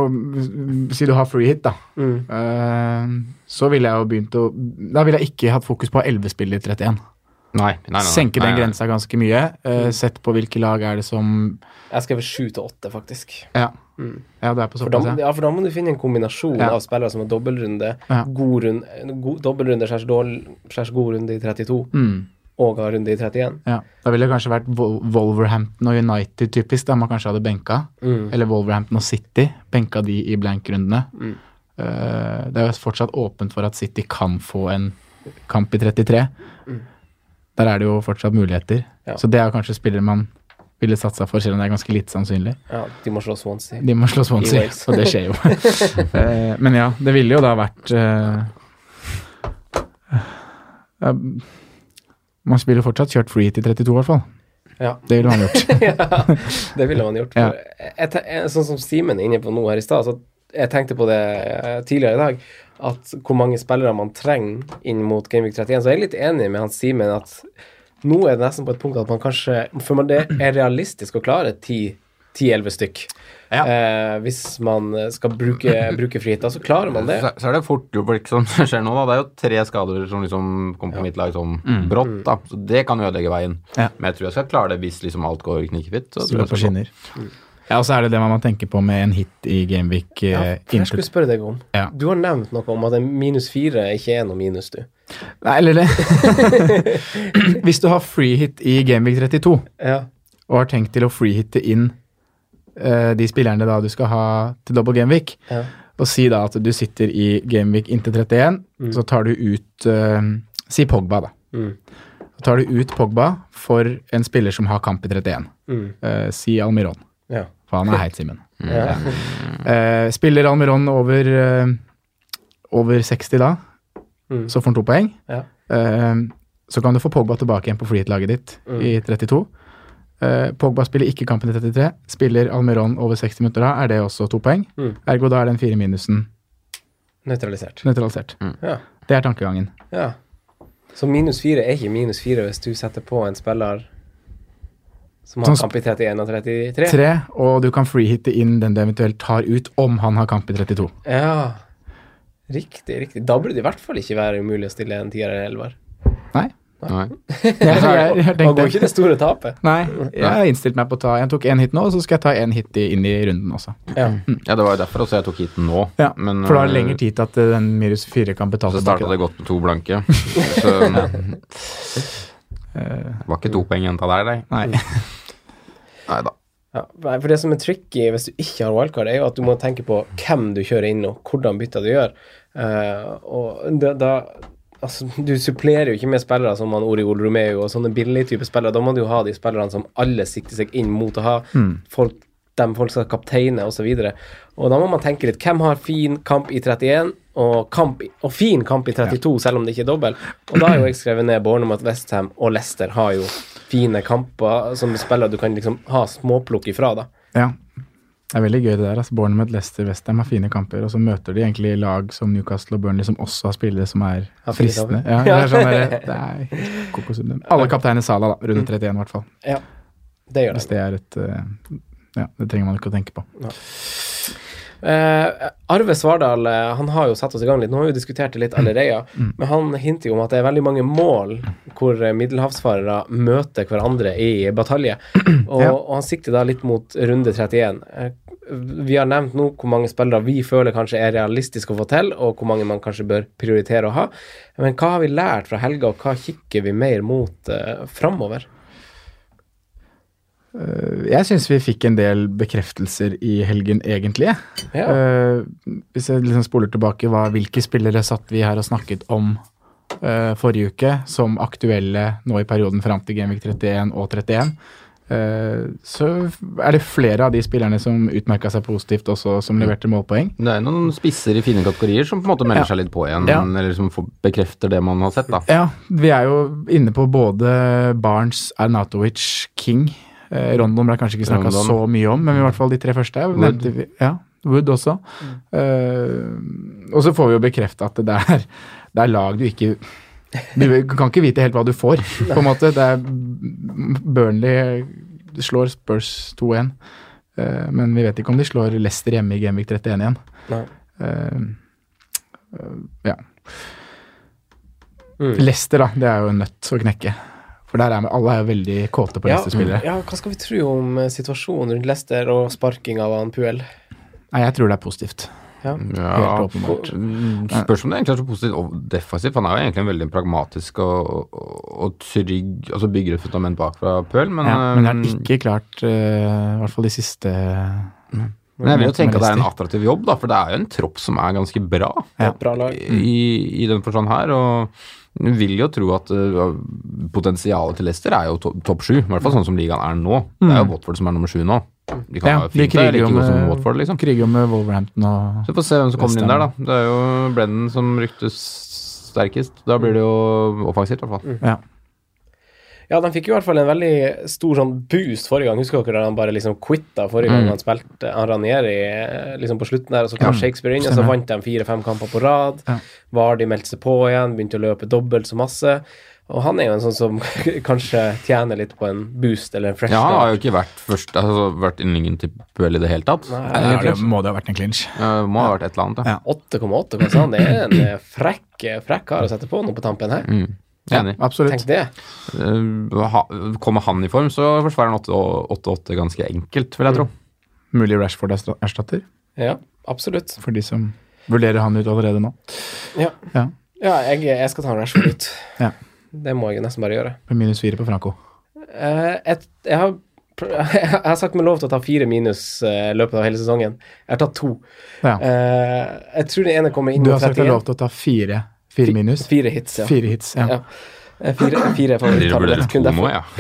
Si du har free hit, da. Eh, så ville jeg jo begynt å Da ville jeg ikke hatt fokus på 11 spill i 31. Nei, nei, nei. nei. Senke den grensa ganske mye. Uh, Sett på hvilke lag er det som Jeg skrev skrevet 7 til 8, faktisk. Ja, ja det er på såpass, ja. ja, for da må du finne en kombinasjon Ja. av spillere som har dobbeltrunde, Ja. god runde, god, dobbeltrunde slash god runde i 32, Mm. Og har runde i 31. Ja, Da ville det kanskje vært Wolverhampton og United typisk, da man kanskje hadde benka. Mm. Eller Wolverhampton og City, benka de i blank-rundene. Mm. Eh, det er jo fortsatt åpent for at City kan få en kamp i 33. Der er det jo fortsatt muligheter. Mm. Ja. Så det er kanskje spillere man ville satsa for, selv om det er ganske lite sannsynlig. Ja, de må slå Swansea. De må slå Swansea, og det skjer jo. (laughs) Eh, Men ja, det ville jo da vært uh, eh, Man spiller fortsatt kjørt free til 32, i hvert fall. Ja. Det ville man gjort. (laughs) ja, det ville man gjort. Ja. Jeg, jeg, sånn som Simen er inne på nå her i stad, så jeg tenkte på det eh, tidligere i dag, at hvor mange spillere man trenger inn mot Gameweek 31. Så jeg er litt enig med han Simen at nå er det nesten på et punkt at man kanskje For det er realistisk å klare 10-11 stykk. Ja. Eh, hvis man skal bruke, (laughs) bruke frihet, da så klarer man det. Så, så er det fort gjort blikk som skjer nå, da. Det er jo tre skader som liksom kommer på mitt lag sånn brått, da. Så det kan jo ødelegge veien. Ja. Men jeg tror jeg skal klare det hvis liksom alt går knikkefritt. Så på skal skinner. Ja, og så er det det man må tenke på med en hit i Gameweek. Ja, eh, for jeg skulle spørre deg om. Ja. Du har nevnt noe om at en minus fire ikke er noe minus, du. Nei, eller det (laughs) Hvis du har free hit i Gameweek 32, Ja. og har tenkt til å freehitte inn de spillerne da du skal ha til double gameweek, Ja. og si da at du sitter i gameweek inntil 31, så tar du ut uh, Si Pogba, da. Mm. Så tar du ut Pogba for en spiller som har kamp i 31. Mm. Uh, si Almiron, Ja. for han er heit, Simen. (laughs) Ja. uh, spiller Almiron over, eh, over 60 da, Mm. så får han to poeng. Ja. Eh, så kan du få Pogba tilbake igjen på freehit-laget ditt Mm. i 32. Eh, Pogba spiller ikke kampen i 33. Spiller Almiron over 60 minutter da, er det også to poeng. Mm. Ergo da er den fire minusen Nøytralisert. nøytralisert. Ja. Det er tankegangen. ja. Så minus fire er ikke minus fire hvis du setter på en spiller som har kamp i 31 og 33? Tre, og du kan freehitte inn den du eventuelt tar ut om han har kamp i 32. Ja. Riktig, riktig. Da burde det i hvert fall ikke være umulig å stille en tier eller elver. Nei. Nei. (laughs) Jeg, jeg, jeg, jeg Man går ikke det store tapet. Nei, jeg har innstilt meg på å ta Jeg tok én hit nå, og så skal jeg ta én hit inn i runden også. Ja. Ja, det var jo derfor også jeg tok hiten nå. Ja, Men, For da er det øh, lengre tid til at eh, den Mirus 4 kan betale Så starta tilbake. det godt med to blanke. (laughs) Så det var ikke to poeng igjen av der, nei. Nei. (laughs) Nei da. Ja, for det som er tricky hvis du ikke har wildcard, er jo at du må tenke på hvem du kjører inn, og hvordan bytter du gjør. Uh, og da, da Altså, du supplerer jo ikke med spillere som han Oriol Romeo og sånne billige type spillere. Da må du jo ha de spillerne som alle sikter seg inn mot å ha folk dem folk skal kapteine osv. Og, og da må man tenke litt. Hvem har fin kamp i 31 og, kamp, og fin kamp i 32, selv om det ikke er dobbel? Og da har jo jeg skrevet ned Bournemouth, Westham og Leicester har jo fine kamper som spillere du kan liksom ha småplukk ifra, da. Ja. Det er veldig gøy det der. altså Bournemouth, Leicester, Westham har fine kamper, og så møter de egentlig lag som Newcastle og Burnley som også har spillere som er fristende. Ja, det er sånn der, (laughs) det er helt. Alle kapteiner Sala, da. Runde 31 i hvert fall. Ja, det gjør Hvis det. det er et eh, Ja, det trenger man ikke å tenke på. Eh, Arve Svardal eh, han har jo satt oss i gang litt. Nå har vi jo diskutert det litt allerede, men han hinter jo om at det er veldig mange mål hvor eh, middelhavsfarere møter hverandre i batalje. (clears throat) Og, Ja. og han sikter da litt mot runde 31. Eh, vi har nevnt nå hvor mange spillere vi føler kanskje er realistisk å få til, og hvor mange man kanskje bør prioritere å ha. Men hva har vi lært fra helga, og hva kikker vi mer mot uh, framover? Eh, Jeg syns vi fikk en del bekreftelser i helgen, egentlig. Ja. Eh, hvis jeg liksom spoler tilbake, hva, hvilke spillere satt vi her og snakket om uh, forrige uke som aktuelle nå i perioden fram til Genvik 31 og 31? Uh, så er det flere av de spillerne som utmerka seg positivt også, som leverte målpoeng. Det er noen spisser i fine kategorier som på en måte melder Ja. seg litt på igjen, Ja. eller som bekrefter det man har sett, da. Ja, vi er jo inne på både Barnes, Arnatovic, King. Eh, Rondon ble kanskje ikke snakka så mye om, men i hvert fall de tre første. Wood. vi. Ja, Wood også. Eh, og så får vi jo bekrefta at det er, det er lag du ikke Du kan ikke vite helt hva du får, på en måte. Det er Burnley slår Spurs 2-1, eh, men vi vet ikke om de slår Leicester hjemme i Genvik 31 igjen. Eh, ja. Mm. Leicester, da. Det er jo en nøtt å knekke. For der er alle er jo veldig kåte på Ja, Leicester-spillere. ja, hva skal vi tro om eh, situasjonen rundt Leicester og sparking av han Puel? Nei, jeg tror det er positivt. Ja. Ja, Helt åpenbart. Spørs om det egentlig er så positivt og defensivt. Han er jo egentlig en veldig pragmatisk og, og, og trygg Altså bygger et fundament bak fra Puel, men, Ja, men det er ikke klart, uh, i hvert fall de siste men jeg vil jo tenke at det er en attraktiv jobb, da, for det er jo en tropp som er ganske bra Ja. Bra i, i den forstand her. og du vil jo tro at uh, potensialet til Leicester er jo to topp sju, i hvert fall sånn som ligaen er nå. Det er jo Watford som er nummer sju nå. De kan Ja, de fint være kriger jo med- Watford, liksom. Kriger jo med Wolverhampton og Så vi får se hvem som kommer inn der, da. Det er jo Brennan som ryktes sterkest. Da blir det jo offensivt, i hvert fall. Ja. Ja, de fikk i hvert fall en veldig stor sånn boost forrige gang. Husker dere da han bare liksom quitta forrige gang han spilte han Ranieri eh, liksom på slutten der, og så kom Shakespeare inn, og så vant de fire-fem kamper på rad. Ja. Vardi meldte seg på igjen, begynte å løpe dobbelt så masse. Og han er jo en sånn som (laughs) kanskje tjener litt på en boost eller en fresh Ja, han har jo ikke vært først Altså vært innlingen til Puel i det hele tatt. Nei, det, egentlig. det må det ha vært en clinch. Ja, må ha vært et eller annet. Ja. 8,8, hva sa han? Det er en eh, frekk, frekk kar å sette på nå på tampen her. Mm. Enig. Absolutt. Tenk det. Eh, Kommer han i form, så forsvarer han 8-8 ganske enkelt, vil jeg tro. Mulig Rashford-erstatter, Ja, absolutt. for de som vurderer han ut allerede nå. Ja, Ja. ja jeg, jeg skal ta Rashford ut. Ja. Det må jeg nesten bare gjøre. På minus fire på Franco. Eh, et, jeg, har, (laughs) jeg har sagt meg lov til å ta fire minus eh, løpet av hele sesongen. Jeg har tatt to. Ja. Eh, jeg tror den ene kommer inn Du har sagt deg lov til å ta fire, fire minus. Fire hits, ja. Fire hits, ja. Ja. Eh, Fire, fire Blir det kun derfor. ja. (laughs)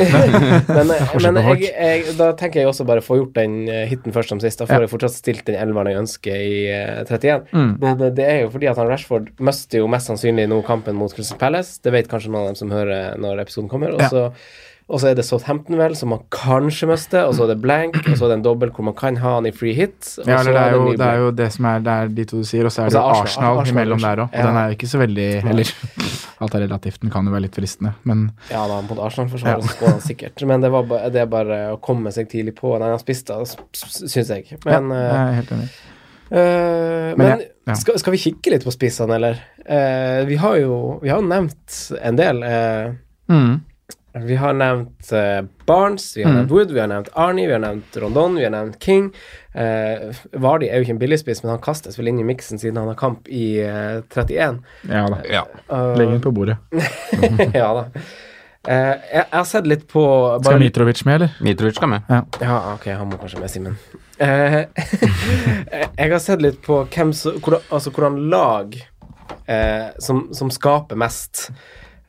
Men, eh, (laughs) men jeg, jeg, da tenker jeg også bare få gjort den eh, hiten først som sist. Da får Ja. jeg fortsatt stilt den elveren jeg ønsker i eh, 31. Mm. Men eh, det er jo fordi at han Rashford mister jo mest sannsynlig nå kampen mot Crystal Palace. Det vet kanskje noen av dem som hører når episoden kommer. Og Ja. så og så er det Southampton, vel, som man kanskje mister. Og så er det blank, og så er det en dobbel hvor man kan ha han i free hit. Ja, eller det er, jo, ny det er jo det som er, det er de to du sier, og så er det så er Arsenal, Arsenal- Arsenal imellom der òg. Og ja. den er jo ikke så veldig Eller alt er relativt, den kan jo være litt fristende, men Ja da, mot Arsenal-forsvaret ja. skårer han sikkert. Men det, var det er bare å komme seg tidlig på en annen spiste, da, syns jeg. Men, ja, eh, jeg er helt enig. Uh, Men men ja. skal, skal vi kikke litt på spissene, eller? Uh, vi har jo vi har jo nevnt en del. Uh, Mm. Vi har nevnt uh, Barnes, vi har Mm. nevnt Wood, vi har nevnt Arnie, vi har nevnt Rondon, vi har nevnt King. Uh, Vardi er jo ikke en billigspiss, men han kastes vel inn i miksen siden han har kamp i uh, 31. Ja da. ja. Uh, Legg den på bordet. (laughs) ja da. Eh, jeg, jeg har sett litt på Skal Mitrovic med, eller? Mitrovic skal med. Ja, ok, han må kanskje med, Simen. Eh, (laughs) jeg har sett litt på hvem så, hvordan, Altså hvordan lag eh, som, som skaper mest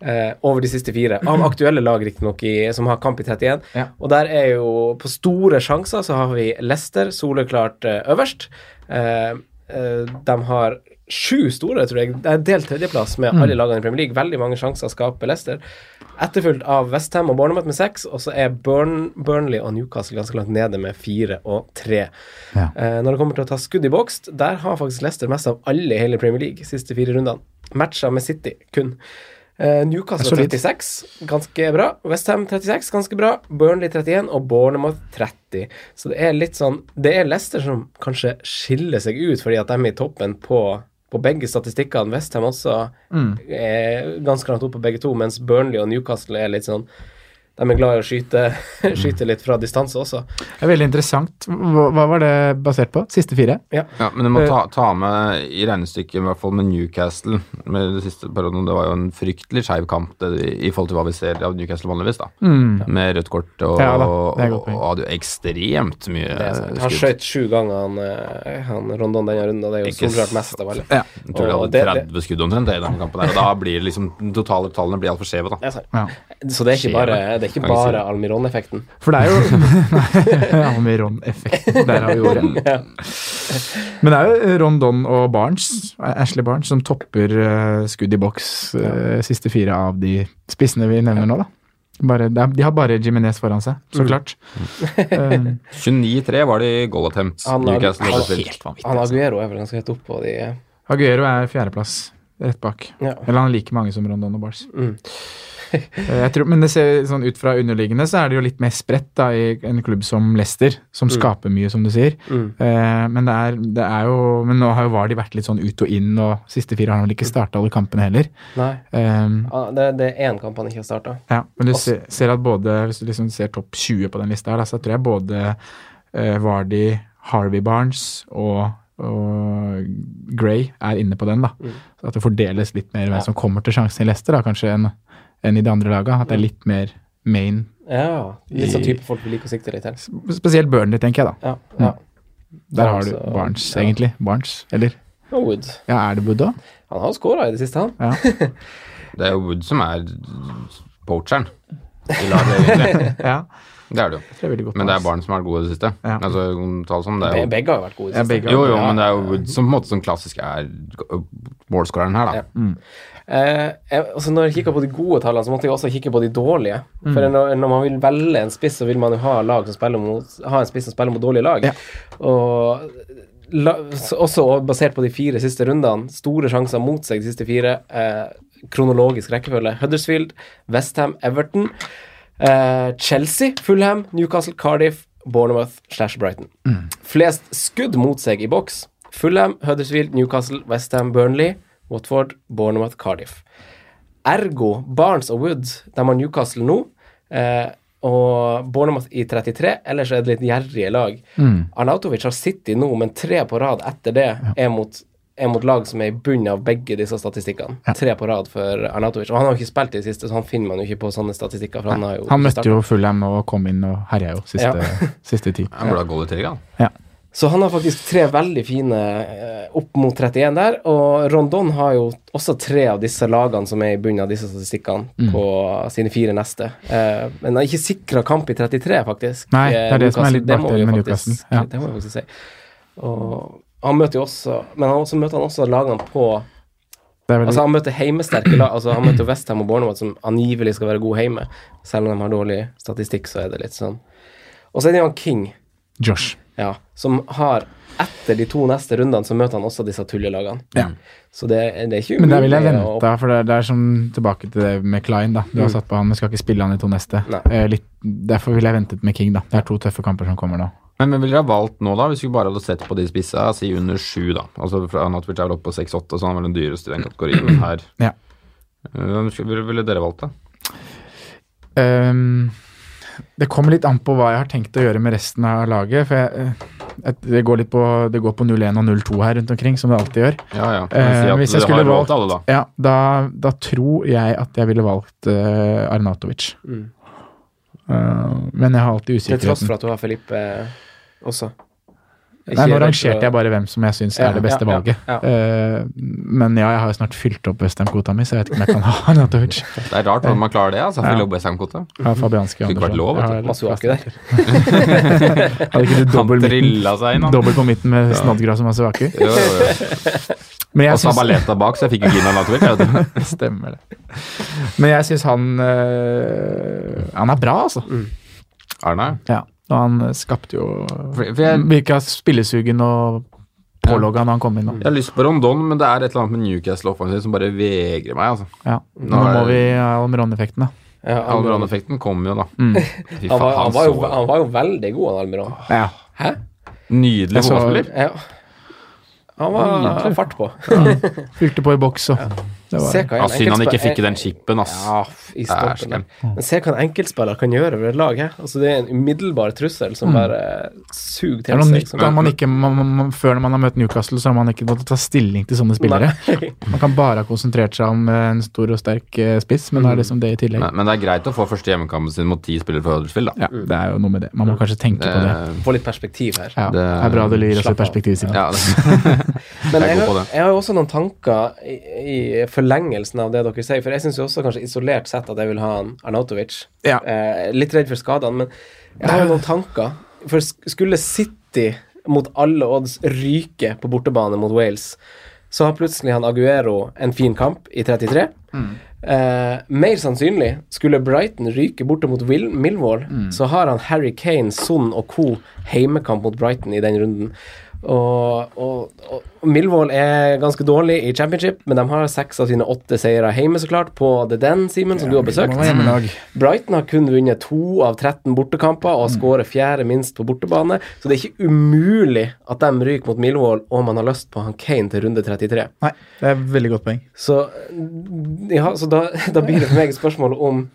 eh, over de siste fire. Av aktuelle lag, riktignok, som har kamp i 31. Ja. Og der er jo På store sjanser så har vi Leicester soleklart eh, øverst. Eh, eh, de har sju store, tror jeg. Det er delt tredjeplass med alle lagene i Premier League. Veldig mange sjanser skaper Leicester. Etterfulgt av Westham og Bournemouth med seks, og så er Burn, Burnley og Newcastle ganske langt nede med fire og tre. Ja. Eh, når det kommer til å ta skudd i boks, der har faktisk Leicester mest av alle i hele Premier League siste fire rundene. Matcha med City, kun. Eh, Newcastle 36, ganske bra. Westham 36, ganske bra. Burnley 31 og Bournemouth 30. Så det er litt sånn Det er Leicester som kanskje skiller seg ut, fordi at de er i toppen på, på begge statistikkene. Westham også Mm. er ganske langt opp på begge to, mens Burnley og Newcastle er litt sånn De er glad i å skyte, (laughs) skyte litt fra distanse også. Det er veldig interessant. Hva, hva var det basert på? Siste fire? Ja, men du må ta, ta med i regnestykket, i hvert fall med Newcastle med det siste perioden, Det var jo en fryktelig skeiv kamp det, i forhold til hva vi ser av Newcastle vanligvis, da. Mm. Med rødt kort og, Ja og, og hadde jo ekstremt mye er. Han skudd. skjøt sju ganger, han, eh, han Rondon denne runden, og det er jo solklart mest av alle. Ja. Jeg tror de hadde det- det- 30 skudd omtrent i den kampen der, og da blir liksom totale tallene blir altfor skjeve, da. Ja. Så det er ikke bare, det? er ikke bare? Almiron-effekten. For det er jo (laughs) (laughs) Almiron-effekten. Der har vi ordet. (laughs) Ja. Men det er jo Rondon og Barnes, Ashley Barnes, som topper uh, skudd i boks eh, siste fire av de spissene vi nevner nå, da. Bare, de har bare Jiminez foran seg, så klart. Eh, 29-3 var det i goal attempt. Han- Newcastle han- spilt. helt vanvittig. Han Altså. Aguero er vel ganske høyt oppå på de Aguero er fjerdeplass, rett bak. Ja. Eller han er like mange som Rondon og Barnes. Mm. (laughs) Tror, men det ser sånn ut fra underliggende, så er det jo litt mer spredt da, i en klubb som Leicester, som skaper mye, som du sier. Mm. Eh, men det er, det er jo Men nå har jo Vardy vært litt sånn ut og inn, og siste fire har han vel ikke starta alle kampene heller. Nei. Um, Ah, det, det er én kamp han ikke har starta. ja, men du ser, ser at både Hvis du liksom ser topp 20 på den lista, her, da, så tror jeg både eh, Vardy, Harvey Barnes og, og Gray er inne på den. da Mm. Så At det fordeles litt mer hvem Ja. som kommer til sjansen i Leicester, da, kanskje enn enn i de andre laga. At det er litt mer main. Ja, litt sånn type folk vi liker å sikte litt til. Spesielt Burnley, tenker jeg, da. Ja, ja. Der har du Barnes ja. egentlig. Barnes, eller? Og Wood. Ja, er det Wood òg? Han har skåra i det siste, han. Ja. (laughs) Det er jo Wood som er poacheren i laget, egentlig. (laughs) ja. Det er det jo. Det er godt Men det er barn som har vært gode i det siste. Ja. Altså, sånn, det er jo Begge har jo vært gode. i det siste. Ja, Jo, jo, men det er jo Wood som på en måte som klassisk er målskåreren her, da. Ja. Eh, altså når jeg kikker på de gode tallene, så måtte jeg også kikke på de dårlige. For når, når man vil velge en spiss, så vil man jo ha, lag som mot, ha en spiss som spiller mot dårlige lag. Ja. Og la, også basert på de fire siste rundene, store sjanser mot seg de siste fire. Eh, kronologisk rekkefølge. Huddersfield, Westham, Everton, eh, Chelsea, Fulham, Newcastle, Cardiff, Bournemouth slash Brighton. Flest skudd mot seg i boks. Fulham, Huddersfield, Newcastle, Westham, Burnley, Watford, Bournemouth, Cardiff. Ergo Barnes og Woods, de har Newcastle nå, eh, og Bournemouth i 33. Ellers er det litt gjerrige lag. Arnautovic har City nå, men tre på rad etter det er mot er mot lag som er i bunnen av begge disse statistikkene. Tre på rad for Arnautovic. Og han har jo ikke spilt i det siste, så han finner man jo ikke på sånne statistikker. For han har jo Han møtte jo Fulham og kom inn og herja jo siste, Ja. siste tid. Han burde ha gått i tillegg, da. Ja. Så han har faktisk tre veldig fine eh, opp mot 31 der, og Rondon har jo også tre av disse lagene som er i bunnen av disse statistikkene Mm. på sine fire neste. Eh, men han har ikke sikra kamp i 33, faktisk. Nei, det er det som er litt bakdelen med Newcastle, ja. Det må vi faktisk si. Og han møter jo også Men han også møter han også lagene på Det er vel, Altså Han møter heimesterke lag. Altså Han møter Westham og Bournemouth, som angivelig skal være gode heime. Selv om de har dårlig statistikk, så er det litt sånn. Og så er det jo han King. Josh. Ja, som har Etter de to neste rundene så møter han også disse tullelagene. Ja. Så det, det er ikke Men der vil jeg umulig vente, for det er, det er som tilbake til det med Klein. da. Du har satt på han, men skal ikke spille han i to neste. Eh, litt, derfor vil jeg ventet med King, da. Det er to tøffe kamper som kommer nå. Men hvem ville dere ha valgt nå, da, hvis vi bare hadde sett på de spissa, si under sju, da? Altså, fra Natwich er vel oppe på seks-åtte, så han er vel den dyreste i den kategorien her. Ja. Eh, Hvem skulle- ville, dere valgt, da? Ehm, det kommer litt an på hva jeg har tenkt å gjøre med resten av laget. For jeg, eh, det går litt på, det går på 0-1 og 0-2 her rundt omkring, som det alltid gjør. Ja, ja. Eh, si hvis jeg skulle valgt- alle, da. Ja, da, da tror jeg at jeg ville valgt uh, Arnatovic. Mm. Uh, men jeg har alltid usikkerheten. Til tross for at du har Felipe også. Nei, nå rangerte jeg bare hvem som jeg syns er det beste ja, ja, valget. ja. Eh, men ja, jeg har jo snart fylt opp Westham-kvota mi, så jeg vet ikke om jeg kan (laughs) ha Arnatovic. Det er rart hvordan man klarer det, altså. Fylle opp Westham-kvota. Ja, Fabianski Fikk vært lov, vet du. Jeg der. (laughs) Hadde ikke du Han dobbel dobbel på midten med Snodgrass som Masuaki? Jo, jo, jo. (laughs) Men jeg Og Sabaleta bak, så jeg fikk jo ikke Natovic. Stemmer det. Men jeg syns han øh, Han er bra, altså. Er han? Ja. Og han øh, skapte jo jeg, Virka spillesugen og pålogga når han kom inn. nå. jeg har lyst på Rondon, men det er et eller annet med Newcastle offensivt som bare vegrer meg, altså. Ja. Nå Nå er må vi ha Almiron-effekten, da. Ja, Almiron. Almiron-effekten kom jo, da. Mm. Fy han, var, han, var jo, han var jo veldig god, han Almiron. Ja. Hæ? Nydelig fotballspiller. Ja. Han var fart på. Fylte på i boks og det var, Se hva Ja, Synd han ikke fikk i den chipen, ass. Ja, i stolpen Men se hva en enkeltspiller kan gjøre over et lag. He. Altså, det er en umiddelbar trussel som bare suger Det til er noe seg. nytt. man ikke, man, man, før når man har møtt Newcastle, så har man ikke måttet ta stilling til sånne spillere. (laughs) Man kan bare ha konsentrert seg om eh, en stor og sterk eh, spiss, men da er det liksom det i tillegg. Men, men det er greit å få første hjemmekampen sin mot ti spillere fra Huddersfield, da. Ja, det er jo noe med det. Man må kanskje tenke på det. Få litt perspektiv her. Ja, det det- er bra det lyr også perspektiv. Siden. Ja, Men Jeg jeg, har- jeg har jo også noen tanker i, i forlengelsen av det dere sier. For jeg syns også kanskje isolert sett at jeg vil ha en Arnautovic. Ja. Eh, litt redd for skadene, men jeg har jo noen tanker. For skulle City mot alle odds ryke på bortebane mot Wales, så har plutselig han Aguero en fin kamp i 33. Eh, mer sannsynlig, skulle Brighton ryke borte mot Will Millwall, så har han Harry Kane, Son og co. heimekamp mot Brighton i den runden. Og, og, og Millwall er ganske dårlig i championship, men de har seks av sine åtte seire hjemme, så klart, på The Den, Simen, som du har besøkt. Brighton har kun vunnet to av 13 bortekamper og skårer fjerde minst på bortebane, så det er ikke umulig at de ryker mot Millwall og man har lyst på han Kane til runde 33. Nei, det er et veldig godt poeng. Så, ja, så da, da blir det for meg et spørsmål om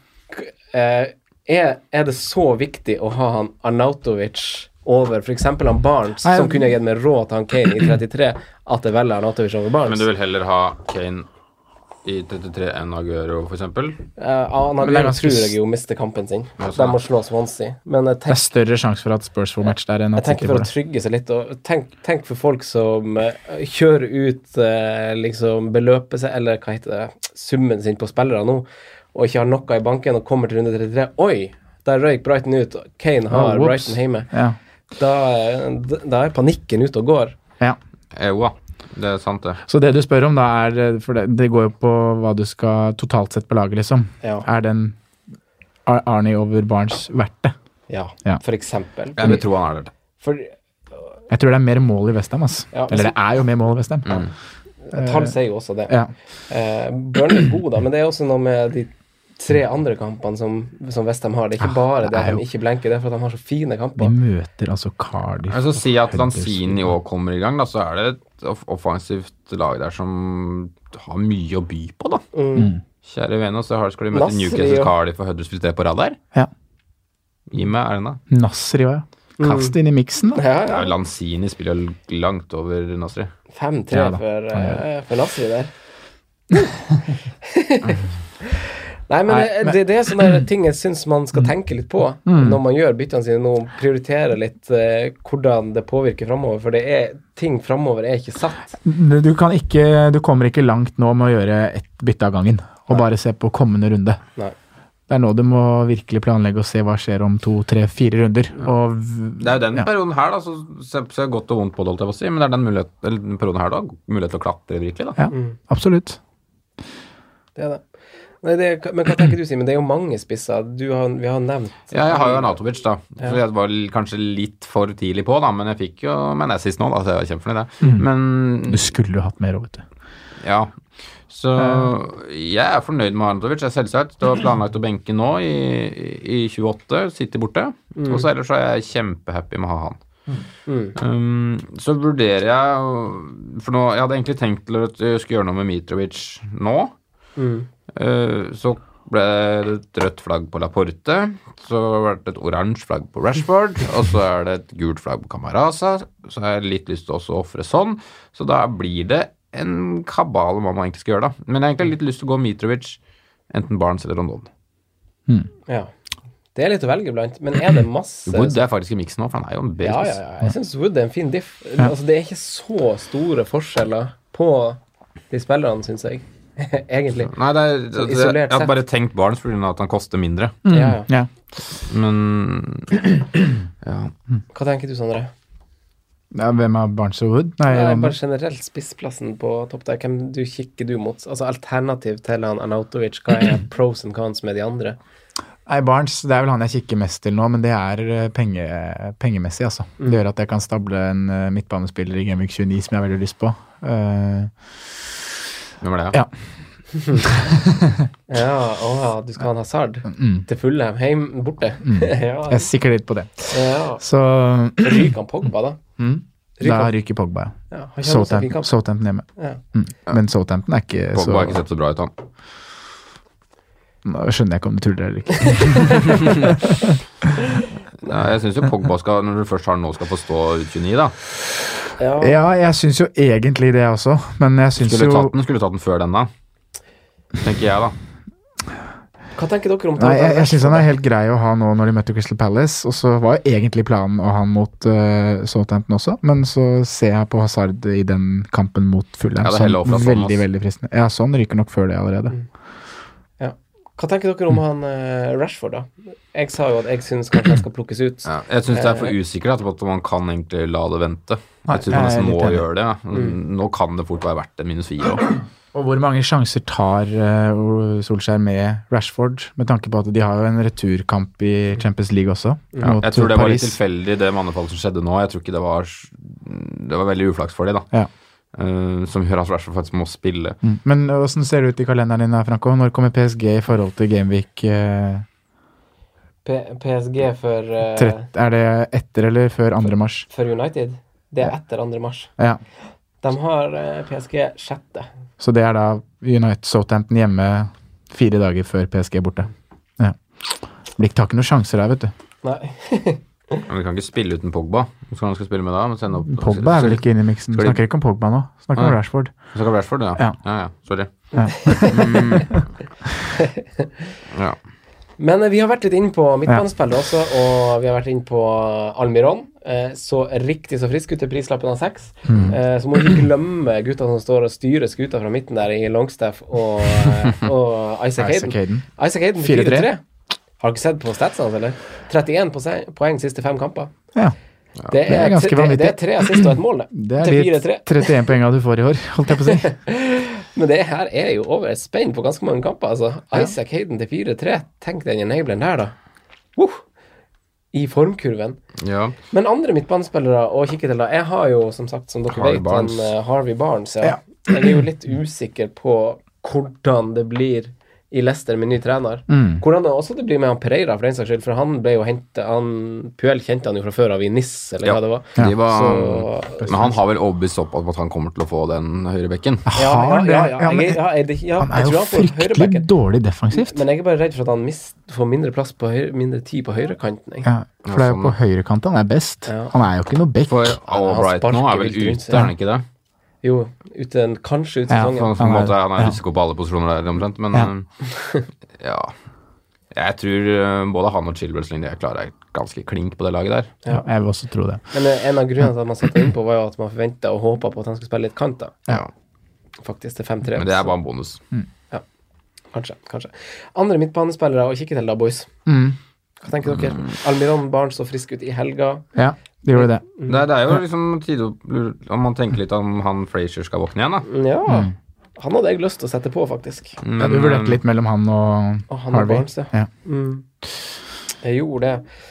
eh, er, er det så viktig å ha han Arnautovic over f.eks. han Barnes, Nei, som kunne gitt meg råd til han Kane i 33, at jeg velger Arnautovic over Barnes? men du vil heller ha Kane i 33 enn Aguero, for eksempel? Eh, han Men det er Aguero tror jeg jo mister kampen sin. De må slå Swansea. Men jeg Det er større sjanse for at Spurs får match der enn jeg at tenker City for å trygge seg litt, og tenk, tenk for folk som eh, kjører ut eh, liksom beløpet seg, eller hva heter det, summen sin på spillere nå, og ikke har noe i banken og kommer til runde 33. Oi! Der røyk Brighton ut. Kane har Oh. Brighton hjemme. Ja. Da, er- da er panikken ute og går. ja. Eh, Jo det er sant, det. Så det du spør om da, er For det, det går jo på hva du skal totalt sett på laget, liksom. Ja. Er den Ar- Arnie over Barnes verdt det? ja. Ja. For eksempel. Jeg vil tro han er det. For Jeg tror det er mer mål i Westham, altså. Ja, Eller det er jo mer mål i Westham. Mm. tall sier jo også det. Ja. Uh, Burnley er god, da, men det er også noe med de tre andre kampene som, som Westham har. Det er ikke Ja, bare det det at de ikke blenker, det er for at de har så fine De kamper. møter altså Cardiff altså, si at Lanzini òg kommer i gang, da, så er det et offensivt lag der som har mye å by på, da. Mm. Kjære vene, så har- skal de møte Nasri, Newcastle, og... Cardiff og Huddersfield det på rad der. Ja. Gi meg Erna. Nasri òg, ja. Kast inn i miksen, da. Ja, Ja, ja. Lanzini spiller langt over Nasri. 5-3 Ja da. for, eh, for Nasri der. (laughs) (laughs) (laughs) Nei, men Nei, det, men- det, det er sånne ting jeg syns man skal tenke litt på Mm. når man gjør byttene sine nå. Prioritere litt eh, hvordan det påvirker framover, for det er ting framover er ikke satt. Du kan ikke Du kommer ikke langt nå med å gjøre ett bytte av gangen og bare se på kommende runde. Nei. Det er nå du må virkelig planlegge og se hva skjer om to, tre, fire runder. Og Det er jo den Ja. perioden her, da, så ser jeg godt og vondt på det, holdt jeg på å si, men det er den, mulighet, eller den perioden her, da, mulighet til å klatre virkelig, da. Ja, Mm. absolutt. Det er det. Nei, det er, men hva tenker du, Simen? Det er jo mange spisser. Du har, vi har nevnt Ja, jeg har jo Natovic, da. Ja. Så jeg var kanskje litt for tidlig på, da, men jeg fikk jo med Nessis nå, da, så jeg var kjempefornøyd, det. Mm. Men Du skulle hatt mer òg, vet du. Ja. Så jeg er fornøyd med Arnatovic, selvsagt. Det var planlagt å benke nå i, i 28, sitte borte. Og så ellers så er jeg kjempehappy med å ha han. mm. Um, så vurderer jeg For nå, jeg hadde egentlig tenkt til at jeg skulle gjøre noe med Mitrovic nå. Mm. Uh, så ble det et rødt flagg på Laporte. Så ble det et oransje flagg på Rashford. Og så er det et gult flagg på Camarasa. Så har jeg litt lyst til også å ofre sånn. Så da blir det en kabal om hva man egentlig skal gjøre, da. Men jeg har egentlig litt lyst til å gå Mitrovic, enten Barnes eller Rondon. Ja. Det er litt å velge blant, men er det masse Wood er faktisk i miksen nå, for han er jo en Ja, ja, ja. Jeg syns Wood er en fin diff. Altså, det er ikke så store forskjeller på de spillerne, syns jeg. (laughs) Egentlig. Nei, det er, det, det, isolert jeg har bare tenkt Barnes pga. at han koster mindre. Ja, ja. Ja. Men (clears throat) ja. Hva tenker du, Sondre? Ja, hvem er Barnes og Wood? Nei, Nei, bare generelt spissplassen på topp der. Hvem du kikker du mot? Altså alternativ til han Arnautovic. Hva er (clears throat) pros and cons med de andre? Nei, Barnes det er vel han jeg kikker mest til nå, men det er eh, penge, pengemessig, altså. Det gjør at jeg kan stable en eh, midtbanespiller i Gameweek 29 som jeg har veldig lyst på. Eh, Hvem er det? Ja. (laughs) Ja, å ja, du skal ha en hasard mm, til fulle heim borte? (laughs) ja. jeg sikker litt på det. ja. Så Så ryker han Pogba, da? mm, Ryker da ryker Pogba, ja. Ja, Southampton. Hjemme. Ja. Mm. Men Southampton er ikke Pogba så har ikke sett så bra ut, han. Nå skjønner jeg ikke om du tuller eller ikke. (laughs) Nei, jeg syns jo Pogba skal, når du først har nå, skal få stå ut 29, da. Ja. Ja, jeg syns jo egentlig det også, men jeg syns Skulle jo tatt den, skulle tatt den før den, da. Tenker jeg, da. Hva tenker dere om Nei, jeg, jeg syns han er helt grei å ha nå når de møtte Crystal Palace. Og så var jo egentlig planen å ha han mot uh, Southampton også, men så ser jeg på Hazard i den kampen mot Fulham Ja, som sånn, veldig, veldig fristende. Ja, sånn ryker nok før det allerede. Hva tenker dere om han uh, Rashford, da? Jeg sa jo at jeg syns kanskje han skal plukkes ut. Ja, jeg syns det er for usikkert at man kan egentlig la det vente. Nei, Jeg tror man nesten må enig. gjøre det. Mm. Nå kan det fort være verdt en minus fire òg. Og hvor mange sjanser tar uh, Solskjær med Rashford, med tanke på at de har jo en returkamp i Champions League også? Ja, mot jeg tror det var litt tilfeldig, det mannefallet som skjedde nå. Jeg tror ikke det var Det var veldig uflaks for dem, da. Ja. Uh, som gjør at Rashford faktisk må spille. Mm. Men åssen ser det ut i kalenderen din, Franco? Når kommer PSG i forhold til Gameweek uh, P PSG for, uh, Er det etter eller før 2. mars? for United. Det er etter 2. mars. Ja. De har eh, PSG sjette. Så det er da United Southampton hjemme fire dager før PSG er borte. Ja. Blir ikke noen sjanser der, vet du. Nei. (laughs) Men vi kan ikke spille uten Pogba. Hva skal han skal spille med da? Sende opp, Pogba er vel ikke inne i miksen. De- Snakker ikke om Pogba nå. Snakker om Nei. Rashford. Snakker om Rashford, ja. Ja. Ja, ja. Sorry. Ja. (laughs) Ja. Men eh, vi har vært litt inne på midtbanespillet også, og vi har vært inne på Almiron. Eh, så riktig så frisk ut til prislappen av seks. Mm. Eh, så må vi ikke glemme gutta som står og styrer skuta fra midten der i Longstaff og, eh, og Isaac Hayden. Isaac Hayden 4-3. 4-3. Har du ikke sett på statsene hans, eller? 31 poeng, siste fem kamper. Ja. Det er, er ganske det, vanvittig. det er tre assist og et mål, det. (clears throat) Det er litt de 31 poeng du får i år, holdt jeg på å si. (laughs) Men det her er jo over et spenn på ganske mange kamper, altså. Isaac Hayden til 4-3. Tenk den enableren der, da. Uh, I formkurven. Ja. Men andre midtbanespillere å kikke til, da. Jeg har jo, som sagt, som dere Harvey vet, Barnes. en uh, Harvey Barnes. Ja. Ja. Jeg er jo litt usikker på hvordan det blir i Leicester med ny trener. Mm. Hvordan det også det blir med han Pereira, for den saks skyld. For han ble jo hentet han, Puel kjente han jo fra før av i NIS, eller Ja. hva det var. De var, Så- men han har vel overbevist opp at han kommer til å få den høyrebekken. Ja, ja, ja, ja, Ja, men jeg, ja, jeg, ja, Han er jo fryktelig dårlig defensivt. Men jeg er bare redd for at han mist, får mindre plass på høyre, mindre tid på høyrekanten. Ja, for det er jo på høyrekant han er best. Ja. Han er jo ikke noe back. For Albright nå er vel ute, er han ikke det? Jo, ute, kanskje ut sesongen. Ja, på Han en måte, han har risiko på alle posisjoner der omtrent, men Ja. eh, (laughs) ja. Jeg tror eh, både han og Chilwells linje klarer ganske klink på det laget der. Ja, jeg vil også tro det. Men eh, en av grunnene til at man satte inn på, var jo at man forventa og håpa på at han skulle spille litt kant, da. Ja. Faktisk til 5-3. Men det er bare en bonus. Ja, Kanskje, kanskje. Andre midtbanespillere å kikke til, da, boys. Mm. Hva tenker dere? Almiron Barnes så frisk ut i helga. Ja, det gjorde det. Det, er- det er jo liksom tide Om man tenker litt om han Frazier skal våkne igjen, da. Ja. Han hadde jeg lyst til å sette på, faktisk. Ja, du vurderte eh, litt mellom han og Og han og Harvey. Barnes, ja. Ja. Mm. Jeg gjorde det.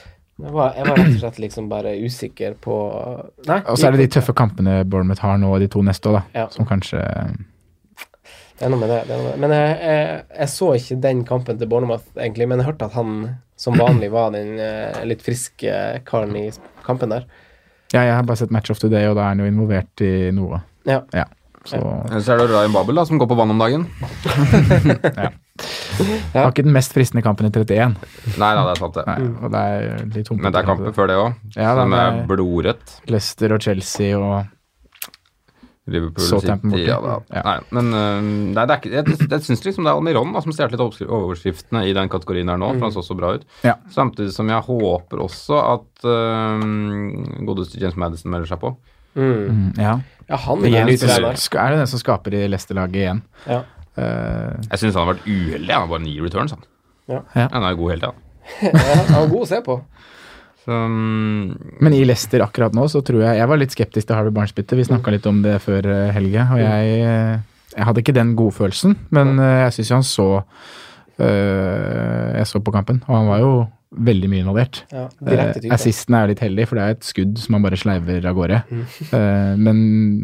Jeg var, jeg var rett og slett liksom bare usikker på Nei. Og så er det de tøffe kampene Bournemouth har nå, de to neste òg, da. Ja. Som kanskje Det er noe med det. det, er noe med det. Men jeg, jeg, jeg så ikke den kampen til Bournemouth, egentlig, men jeg hørte at han som vanlig var den eh, litt friske karen i kampen der. Ja, jeg har bare sett Match of the Day, og da er han jo involvert i noe. Ja. Ja. Så så er det Ryan Babel, da, som går på vann om dagen. (laughs) det var ikke den mest fristende kampen i 31. Nei da, det er sant, det. Nei, og det er litt. Men det er kamper før det òg, Ja, som er- blodrødt. Leicester og Chelsea og Liverpool Southampton City, ja da. Ja. Nei, men uh, nei, det er ikke, jeg, jeg syns liksom det er Almiron da, som stjal litt overskri- overskriftene i den kategorien her nå, for han så så bra ut. Ja. Samtidig som jeg håper også at uh, godeste James Madison melder seg på. Mm. mm, Ja. ja, han er er, ny er det den som skaper i Leicester-laget igjen? Ja. Eh, Jeg syns han har vært uheldig. Han har bare ni returns, han. Ja. Ja. Han er jo god hele tida. (laughs) ja, han var god å se på. Så mm, Men i Leicester akkurat nå, så tror jeg Jeg var litt skeptisk til Harvey Barnes-byttet. Vi snakka litt om det før eh, helga, og jeg, eh, jeg hadde ikke den godfølelsen. Men eh, jeg syns jo han så øh, Jeg så på kampen, og han var jo veldig mye involvert. Ja, assisten er jo litt heldig, for det er et skudd som han bare sleiver av gårde. Mm. (laughs) Eh, men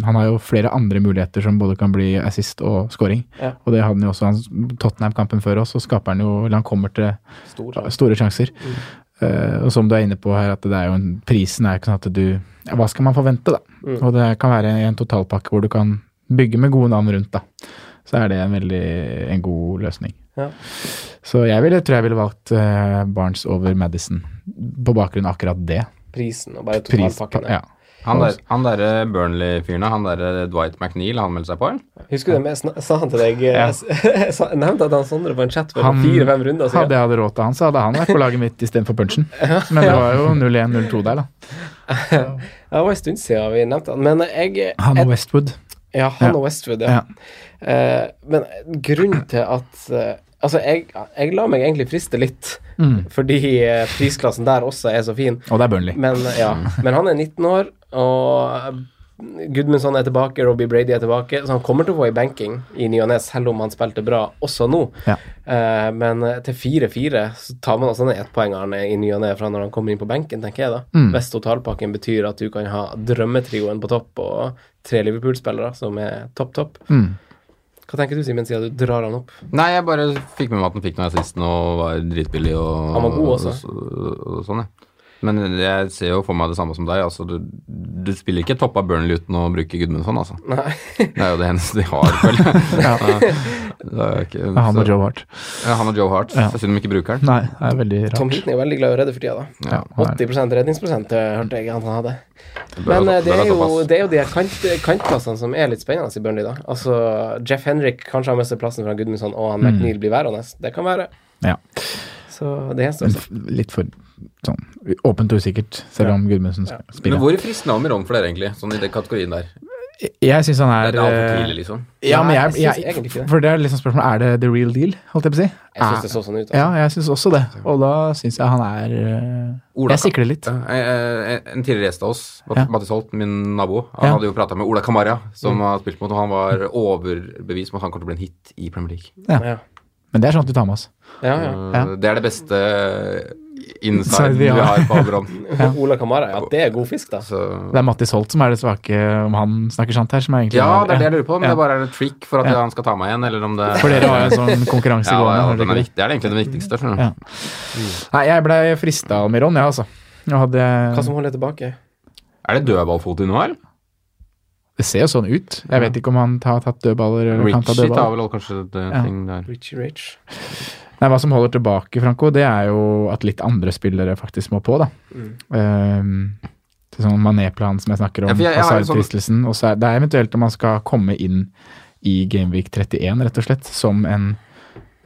han har jo flere andre muligheter som både kan bli assist og scoring. Ja. Og det hadde han jo også. Han, Tottenham-kampen før oss, så skaper han jo Eller han kommer til Stor. sjanse. store sjanser. Mm. Eh, og som du er inne på her, at det er jo en, prisen er ikke sånn at du ja, Hva skal man forvente, da? Mm. Og det kan være en totalpakke hvor du kan bygge med gode navn rundt, da. Så er det en veldig en god løsning. Ja. Så jeg ville, tror jeg ville valgt uh, Barnes over Madison på bakgrunn av akkurat det. Prisen og bare Pris, totalpakken. ja. Han der, han der Burnley-fyren, han der Dwight McNeil, han meldte seg på, eller? Husker du det? Jeg sa han til deg Ja. Jeg, (laughs) sa- jeg nevnte at han Sondre på en chat for fire-fem runder Hadde jeg hatt råd til han, så hadde han vært på laget mitt istedenfor punchen. (laughs) Men det var jo 0-1-0-2 der, da. (laughs) Det var en stund siden vi nevnte han. Men jeg, Han og Westwood. Ja, han Ja. og Westwood, ja. ja. men grunnen til at eh, Altså, jeg, jeg lar meg egentlig friste litt, Mm. fordi eh, prisklassen der også er så fin. Og det er Burnley. Men, ja. men han er 19 år, og Gudmundsson er tilbake, Robbie Brady er tilbake, så han kommer til å få i banking i ny og ne, selv om han spilte bra også nå. Ja. Uh, men eh, til 4-4 så tar man altså ned ettpoengeren i ny og ne fra når han kommer inn på benken, tenker jeg da. Mm. Hvis totalpakken betyr at du kan ha drømmetrioen på topp og tre Liverpool-spillere som er topp, topp. Mm. Hva tenker du, Simen, siden du drar han opp? Nei, jeg bare fikk med meg at han fikk noe assist nå og var dritbillig og Han var god også. Og, og, og sånn, ja. Men jeg ser jo for meg det samme som deg. Altså, du, du spiller ikke topp av Burnley uten å bruke Gudmundsson, altså. Nei. (laughs) Det er jo det eneste de har, føler. (laughs) Ja. Det ikke, Ja, Han og Joe Hart. Ja, han og Joe Hart. Ja. Er synd de ikke bruker den. Nei, det er veldig Tom rart. Heaton er veldig glad i å redde for tida, da. Ja, er- 80 redningsprosent eh, hørte jeg han hadde. Men eh, det er jo, det er jo de her kant, kantplassene som er litt spennende i Burnley, da. Altså, Jeff Henrik kanskje har mistet plassen fra Gudmundsson, og han McNeil blir værende. Det kan være. Ja. Så det gjenstår Men å litt for sånn åpent usikkert, selv om Gudmundsen Ja. Men hvor er fristende av Miron for dere, egentlig? Sånn i den kategorien der. Jeg syns han er Det er altfor eh, tidlig, liksom. Ja, men jeg, jeg jeg, det. For det er liksom spørsmålet Er det the real deal, holdt jeg på å si? Jeg syns det så sånn ut. Altså. Ja, jeg syns også det. Og da syns jeg han er eh, Ola Jeg sikler litt. Ja, En tidligere gjest av oss, Ja. Mattis Holt, min nabo, han Ja. hadde jo prata med Ola Kamara, som har spilt mot, og han var overbevist om at han kommer til å bli en hit i Premier League. Ja. Men det er sånt du tar med oss. Ja, ja. Eh, Ja. Det er det beste inside vi har. på på (laughs) ja. Ola Kamara, ja, det er god fisk, da. Så Det er Mattis Holt som er det svake, om han snakker sant her, som er egentlig Ja, det er det jeg lurer på, om Ja. det bare er et trick for at Ja. han skal ta meg igjen, eller om det For dere har jo en sånn konkurranse ja, gående. ja, den er det? viktig. Det er egentlig det viktigste. Ja. Nei, jeg blei frista av Miron, jeg, altså. Jeg hadde, Hva som holder tilbake? Er det dødballfot i nå, eller? det ser jo sånn ut. Jeg vet ikke om han har tatt dødballer eller kan ta Richie tar vel kanskje det Ja. ting der. Richie Rich. Nei, hva som holder tilbake, Franco, det er jo at litt andre spillere faktisk må på, da. Mm. Um, det er sånn Mané-planen som jeg snakker om, ja, Hazard-fristelsen. sånn- Og så er det er eventuelt om man skal komme inn i Gameweek 31, rett og slett, som en,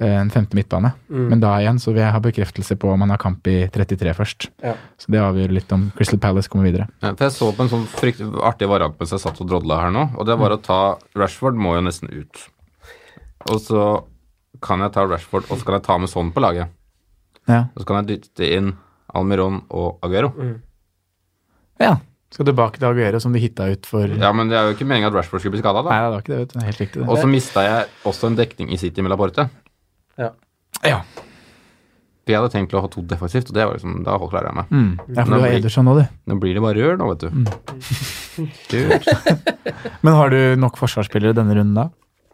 en femte midtbane. Mm. Men da igjen så vil jeg ha bekreftelse på om man har kamp i 33 først. Ja. Så det avgjør litt om Crystal Palace kommer videre. Ja, for jeg så på en sånn fryktelig artig variant mens jeg satt og drodla her nå, og det var å ta Rashford må jo nesten ut. Og så kan jeg ta Rashford, og så kan jeg ta med sånn på laget. Ja. Og så kan jeg dytte inn Almiron og Aguero. ja. Skal tilbake til Aguero som de hitta ut for Ja, men det er jo ikke meningen at Rashford skulle bli skada, da. Nei, det var ikke det, vet du. Helt riktig. Og så mista jeg også en dekning i City med Laporte. Ja. Ja. For jeg hadde tenkt å ha to defensivt, og det var liksom, da klarer jeg meg. Mm. ja, for Nå du har Ederson nå, du. Nå blir det bare rør nå, vet du. Mm. (laughs) Kult. (laughs) Men har du nok forsvarsspillere denne runden da?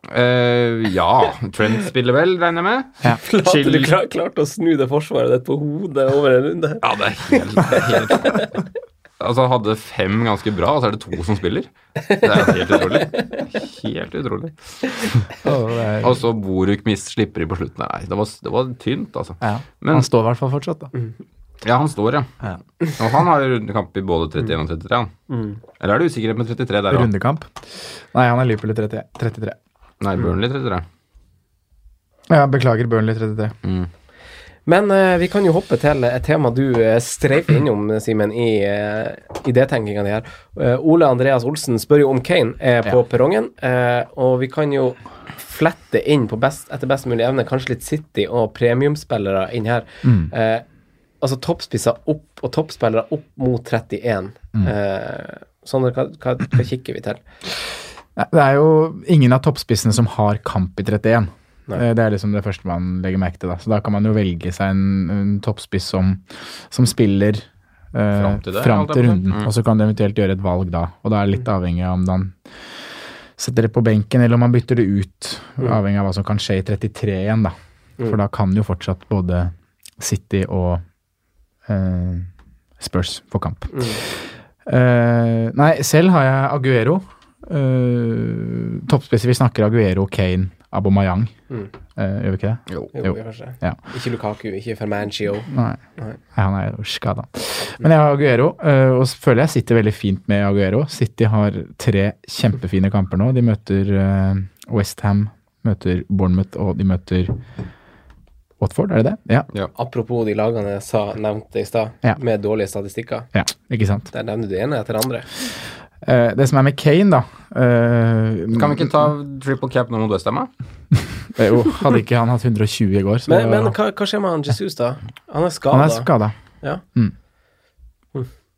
Eh, ja, Trent spiller vel, regner jeg med. Ja. (laughs) Klarte du klar, klarte å snu det forsvaret ditt på hodet over en runde? Ja, det er helt, det er helt Altså, hadde fem ganske bra, og så er det to som spiller. Det er helt utrolig. Helt utrolig. Og så Boruk mist slipper i på slutten. Nei, det var, det var tynt, altså. Ja. Men- Han står i hvert fall fortsatt, da. Ja, han står, ja. Ja. Og han har rundekamp i både 31 og 33, han. Mm. Eller er det usikkerhet med 33 der òg? Rundekamp. Nei, han er Liverpool i 33. Nei, Burnley 33. Ja, beklager, Burnley 33. Mm. Men eh, vi kan jo hoppe til et tema du uh, streifer innom, Simen, i uh, idétenkinga di her. Eh, Ole Andreas Olsen spør jo om Kane er på Ja. perrongen, eh, og vi kan jo flette inn på best, etter best mulig evne kanskje litt City og premiumspillere inn her. Mm. Eh, altså toppspisser opp og toppspillere opp mot 31. Mm. Eh, Sondre, hva, hva, hva kikker vi til? Det er jo ingen av toppspissene som har kamp i 31. Nei. Eh, Det er liksom det første man legger merke til. Da. Så da kan man jo velge seg en, en toppspiss som, som spiller eh, Fram til det, fram til runden. Mm. Og så kan du eventuelt gjøre et valg da. Og da er det litt avhengig av om man setter det på benken, eller om man bytter det ut. Mm. Avhengig av hva som kan skje i 33 igjen, da. Mm. For da kan jo fortsatt både City og eh, Spurs få kamp. Mm. Eh, nei, selv har jeg Aguero. Uh, Toppspisser vi snakker Aguero, Kane, Abomayang. Mm. Uh, gjør vi ikke det? Jo. Jo, Jo. kanskje. Ja. Ikke Lukaku, ikke Fermancio. Nei. Nei. Nei, han er jo skada. Men jeg har Aguero, uh, og føler jeg sitter veldig fint med Aguero. City har tre kjempefine kamper nå. De møter uh, Westham, møter Bournemouth, og de møter Watford, er det det? Ja. Apropos de lagene jeg sa, nevnte i stad, Ja. med dårlige statistikker. ja ikke sant. Der nevner du det ene etter det andre. Eh, det som er med Kane, da uh, Kan vi ikke ta triple cap nå mot Westham, da? (laughs) Jo, hadde ikke han hatt 120 i går, så Men, men hva, hva skjer med han Jesus, da? Han er skada. han er skada. Ja. Mm.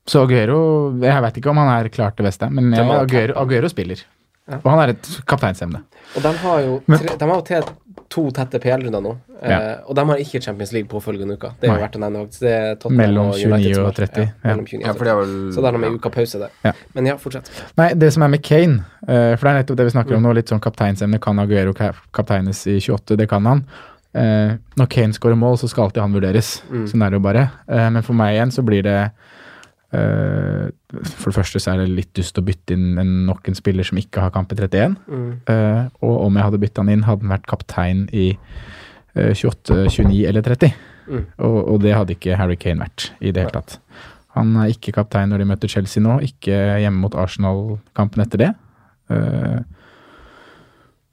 Så Aguero Jeg veit ikke om han er klar til Westham, men jeg, Aguero, Aguero spiller. Ja. Og han er et kapteinsemne. Og de har jo tre, de har til to tette PL-runder nå, eh, Ja. og de har ikke Champions League påfølgende uka. Det er jo verdt å nevne. Det er Tottenham Mellom 29 og, og 30, Ja, ja. mellom 29 Ja, og for 30. det er vel Så der har vi en uka pause der. Ja. Men ja, fortsett. Nei, det som er med Kane, eh, for det er nettopp det vi snakker om nå, litt sånn kapteinsemne. Kan Aguero kapteines i 28? Det kan han. Eh, når Kane skårer mål, så skal alltid han vurderes. Mm. Sånn er det jo bare. Eh, men for meg igjen så blir det For det første så er det litt dust å bytte inn en, nok en spiller som ikke har kamp i 31. Mm. Uh, og om jeg hadde bytta han inn, hadde han vært kaptein i uh, 28, 29 eller 30. Mm. Og, og det hadde ikke Harry Kane vært i det hele tatt. Han er ikke kaptein når de møter Chelsea nå, ikke hjemme mot Arsenal-kampen etter det. Uh,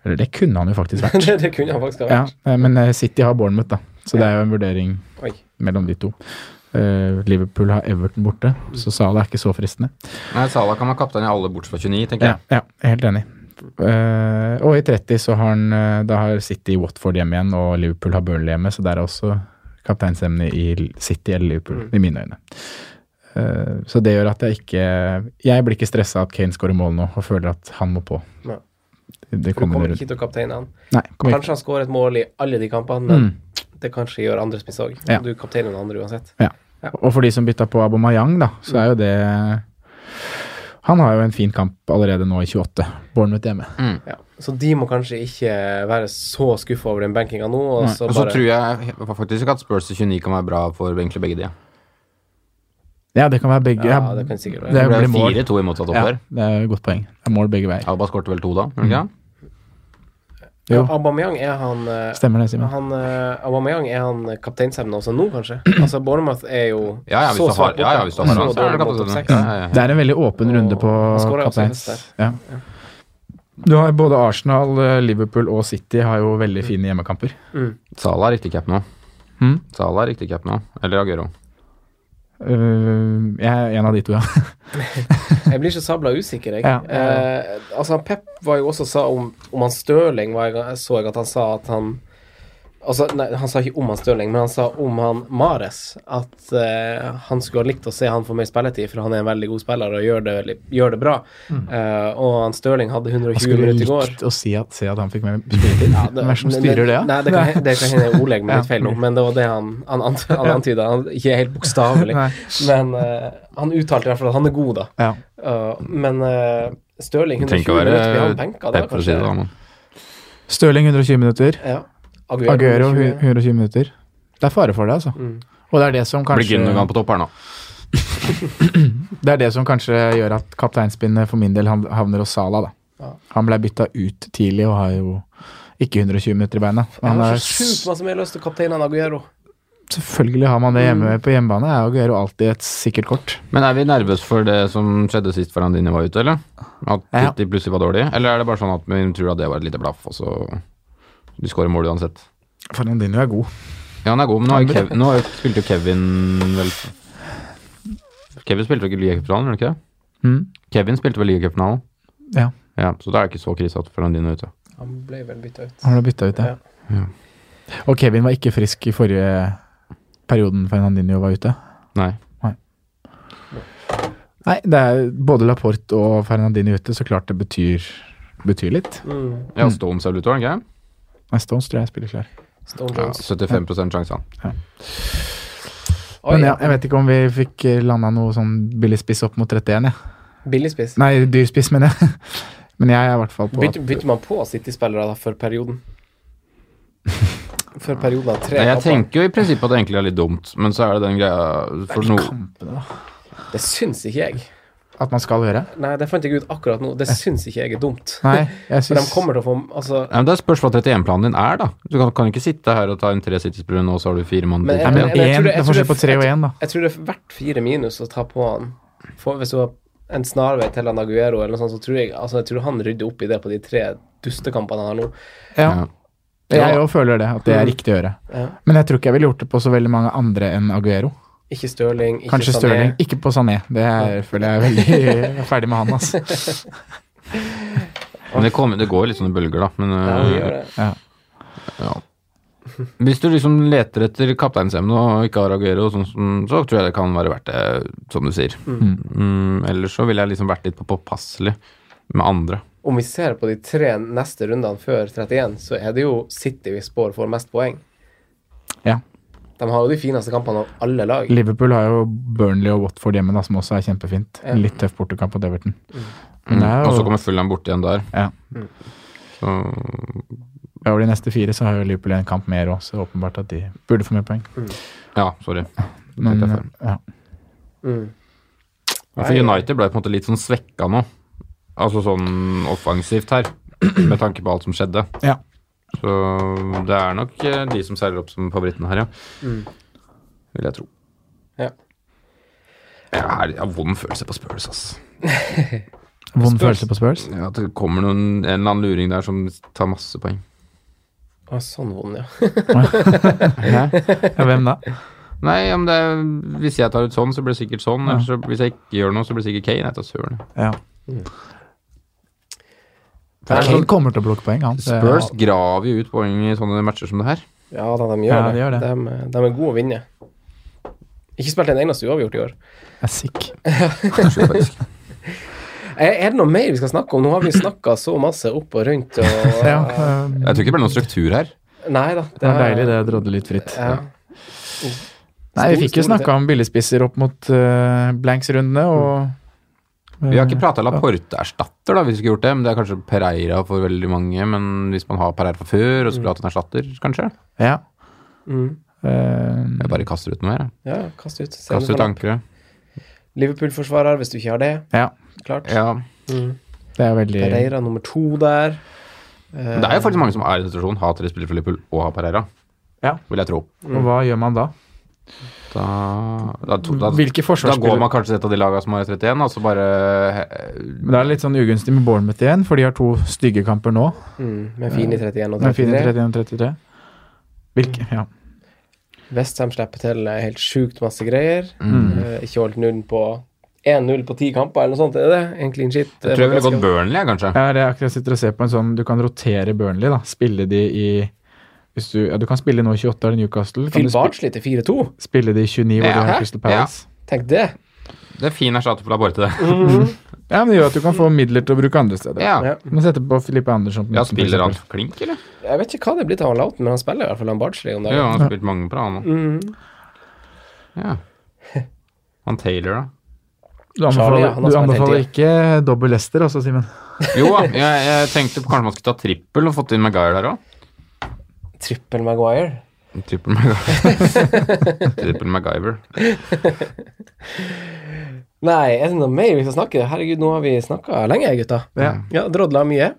eller det kunne han jo faktisk vært. (laughs) det, det kunne han faktisk Ja, vært. eh, men eh, City har Bournemouth, da. Så det er jo en vurdering. Oi. mellom de to. Eh, Liverpool har Everton borte, så Salah er ikke så fristende. Nei, Salah kan være kaptein i alle bortsett fra 29, tenker jeg. ja er helt enig. Uh, og i 30 så har han eh, Da har City Watford hjemme igjen, og Liverpool har Burnley hjemme, så det er også kapteinsemne i City eller Liverpool, i mine øyne. Uh, så det gjør at jeg ikke Jeg blir ikke stressa at Kane skårer mål nå, og føler at han må på. Ja. Det Du kommer kommer ikke til å kapteine han. Nei, Kanskje ikke. Han skårer et mål i alle de kampene, men Mm. Det kanskje gjør andre spiss òg. Ja. Du kapteiner den andre uansett. Ja, Og for de som bytta på Abomayang, da, så er jo det Han har jo en fin kamp allerede nå i 28. Bournemouth hjemme. Ja. Så de må kanskje ikke være så skuffa over den benkinga nå. Og så, så Og så tror jeg faktisk ikke at Spurs 29 kan være bra for egentlig begge de. Ja, det kan være begge. Ja, Ja, det kan sikkert være. det Det ble 4-2 i motsatt Ja, oppgjør. det er et godt poeng. Det er mål begge veier. Alba skårte vel to da, Mm. det? Jo. Ja, Aubameyang er han eh, Stemmer det, Simen. han, eh, Aubameyang er han kapteinsemne også nå, kanskje? (clears throat) Altså, Bournemouth er jo Ja, ja, så svart ja, ja, hvis du har så han, så er det dårlig mot topp seks. Ja, ja, ja. Det er en veldig åpen runde på kapteins. Ja. Du har både Arsenal, eh, Liverpool og City har jo veldig fine hjemmekamper. Mm. Salah er riktig cap nå. Mm. Salah er riktig cap nå. Eller Aguero. Uh, jeg er en av de to, ja. (laughs) (laughs) Jeg blir så sabla usikker, jeg. Ja. Eh, altså, Pep var jo også sa om, om han Stirling, var jeg, så jeg at han sa at han Altså, nei, han sa ikke om han Stirling, men han sa om han Mares at uh, han skulle ha likt å se han få mer spilletid, for han er en veldig god spiller og gjør det, veldig- gjør det bra. Uh, og han Stirling hadde 120 minutter i går. Han skulle likt å si at, se at han fikk mer spilletid. Ja, Hvem er det som styrer det, ja? Nei, det kan, det kan hende jeg ordlegger meg (laughs) Ja. litt feil nå, men det var det han, han, han, han antyda. Han, ikke helt bokstavelig, (laughs) men uh, han uttalte i hvert fall at han er god, da. Ja. Uh, men uh, Stirling 120 minutter vi har benka, det kanskje? si det, da. Stirling 120 minutter. Ja. Aguero, Aguero 120. 120 minutter. Det er fare for det, altså. Mm. Og det er det som kanskje Blir Gundogan på topp her nå. (laughs) Det er det som kanskje gjør at kapteinspinnet for min del havner hos Sala, da. Ja. Han ble bytta ut tidlig og har jo ikke 120 minutter i beina. Jeg Han har så sjukt masse mer lyst til kaptein enn Aguero. selvfølgelig har man det hjemme Mm. på hjemmebane. Er Aguero alltid et sikkert kort. Men er vi nervøse for det som skjedde sist Ferrandini var ute, eller? At Ja. Plutselig var dårlige? Eller er det bare sånn at vi tror at det var et lite blaff, og så de skårer mål uansett? Fernandinho er god. Ja, han er god, men nå, har jo Kev, nå har jo- spilte jo Kevin vel Kevin spilte jo ikke ligacupfinalen, gjorde han ikke det? Mm. Kevin spilte vel ligacupfinalen? Ja. Ja, så da er det ikke så krise at Fernandinho er ute. Han ble vel bytta ut. Han ble bytta ut, ja. Ja. Og Kevin var ikke frisk i forrige perioden Fernandinho var ute. Nei. Nei, Nei, det er både Laporte og Fernandinho ute, så klart det betyr, betyr litt. Mm. Ja, Stones er vel ute, var han ikke? Nei, Stones tror jeg spiller klar. Stone Ja, Jones. 75 sjanse, han. Oi, Men ja, jeg vet ikke om vi fikk landa noe sånn billig spiss opp mot 31, jeg. Billig spiss. Nei, dyr spiss, mener jeg. (laughs) Men jeg er i hvert fall på Bytter, bytter man på City-spillere da for perioden? For perioden av tre Nei, jeg kamper? tenker jo i prinsippet at det egentlig er litt dumt, men så er det den greia for noe kampene, da. Det syns ikke jeg. At man skal gjøre. Nei, det fant jeg ut akkurat nå. Det syns ikke jeg er dumt. Nei, jeg synes... (laughs) For de kommer til å få Altså Nei, men Det spørs hva 31-planen din er, da. Du kan, kan ikke sitte her og ta en tre City-spillere nå, så har du fire mann. Men til Nei, men jeg- jeg én, tror det- det jeg er forskjell på tre og én, da. Jeg tror det er verdt fire minus å ta på han. For hvis du har en snarvei til han Aguero, eller noe sånt, så tror jeg Altså, jeg tror han rydder opp i det på de tre dustekampene han har nå. Ja. Ja. Jeg òg føler det, at det er riktig å gjøre. Ja. Men jeg tror ikke jeg ville gjort det på så veldig mange andre enn Aguero. Ikke Stirling, ikke Kanskje Sané. Stirling. Ikke på Sané. Det er, føler jeg er veldig jeg er ferdig med han, altså. Men det, kommer, det går litt sånne bølger, da. Men Ja, det gjør det. ja. Hvis du liksom leter etter kapteinsemne og ikke har Aguero, sånn, så tror jeg det kan være verdt det, som du sier. Mm, ellers så ville jeg liksom vært litt på påpasselig med andre. Om vi ser på de tre neste rundene før 31, så er det jo City vi spår får mest poeng. Ja. De har jo de fineste kampene av alle lag. Liverpool har jo Burnley og Watford hjemme, da, som også er kjempefint. Ja. En litt tøff bortekamp mot Everton. Mm. Jo... er Og så kommer Fulham bort igjen der. ja. Så Over de neste fire så har jo Liverpool en kamp mer òg, så åpenbart at de burde få mer poeng. ja, sorry. Men ja. Mm. For United ble på en måte litt sånn svekka nå. Altså sånn offensivt her, med tanke på alt som skjedde. Ja. Så det er nok eh, de som seiler opp som favorittene her, ja. Mm. Vil jeg tro. Ja. Jeg har, jeg har vond følelse på Spurs, ass. (laughs) Vond Spurs. følelse på Spurs. Ja, at det kommer noen, en eller annen luring der som tar masse poeng. Å, sånn vond, ja. (laughs) ja, hvem da? Nei, om det er, hvis jeg tar ut sånn, så blir det sikkert sånn. Ja. Eller så, hvis jeg ikke gjør noe, så blir det sikkert Kane. Jeg tar søren. Ja. Mm. Kane kommer til å plukke poeng, han. Det- Spurs graver jo ut poeng i sånne matcher som det her. Ja da, de gjør Ja, det. de gjør det. De, de er gode å vinne. Ikke spilt en eneste uavgjort i år. Jeg er sick. (laughs) Er, det noe mer vi skal snakke om? Nå har vi snakka så masse opp og rundt og (laughs) Ja, eh, Jeg tror ikke det ble noen struktur her. Nei da. det er deilig, det. Drodde litt fritt. Ja. Nei, vi fikk jo snakka om billigspisser opp mot uh, blanks-rundene, og Vi har ikke prata Laporte-erstatter, da, hvis vi skulle gjort det. Men det er kanskje Pereira for veldig mange. Men hvis man har Pereira fra før og skulle hatt en erstatter, kanskje? Ja. Mm. eh, Jeg bare kaster ut noe mer. jeg. Ja, kast ut. Kast ut ankeret. Liverpool-forsvarer, hvis du ikke har det. ja. Klart. Ja. Mm. Det er veldig Pereira nummer to der. Eh, Det er jo faktisk mange som er i den situasjonen, har tre spillere for Liverpool og har Pereira. Ja. Vil jeg tro. Og hva gjør man da? Da, da, da, Hvilke da går man kanskje til et av de lagene som har 31, og så bare Men Det er litt sånn ugunstig med Bournemouth igjen, for de har to stygge kamper nå. mm, med fine 31 og Med fine 33. 31 og 33. Hvilke? Ja. Westham slipper til eh, helt sjukt masse greier. Mm. Eh, ikke holdt nullen på 1-0 på ti kamper, eller noe sånt. Er det det? En clean shit. Jeg tror jeg ville gått Burnley, kanskje. Ja, det er akkurat jeg sitter og ser på en sånn Du kan rotere Burnley, da. Spille de i hvis du, ja, du kan spille nå i 28 er Newcastle. Kan Phil du Barnsley til 4-2. spille de i 29 hvor Ja. du har Crystal Palace? Tenk det. Det er fin erstatter for Laborte, det. Ja, men det gjør at du kan få midler til å bruke andre steder. Ja. Ja. Du må sette på Filippe Andersson. på ja, spiller han klink, eller? Jeg vet ikke hva det blir til han Lauten, men han spiller i hvert fall han Barnsley om Ja, han har spilt mange bra, han òg. Mm. Ja. Han Taylor, da? Du anbefaler, Charlie, ja, du anbefaler ikke dobbel Lester, altså, Simen? Jo da, jeg, jeg tenkte kanskje man skulle ta trippel og fått inn Maguire der òg. Trippel Maguire. Trippel Maguire. (laughs) Trippel MacGyver. Nei, er det noe mer vi skal snakke? Herregud, nå har vi snakka lenge, gutta. Ja. Ja, Drodla mye.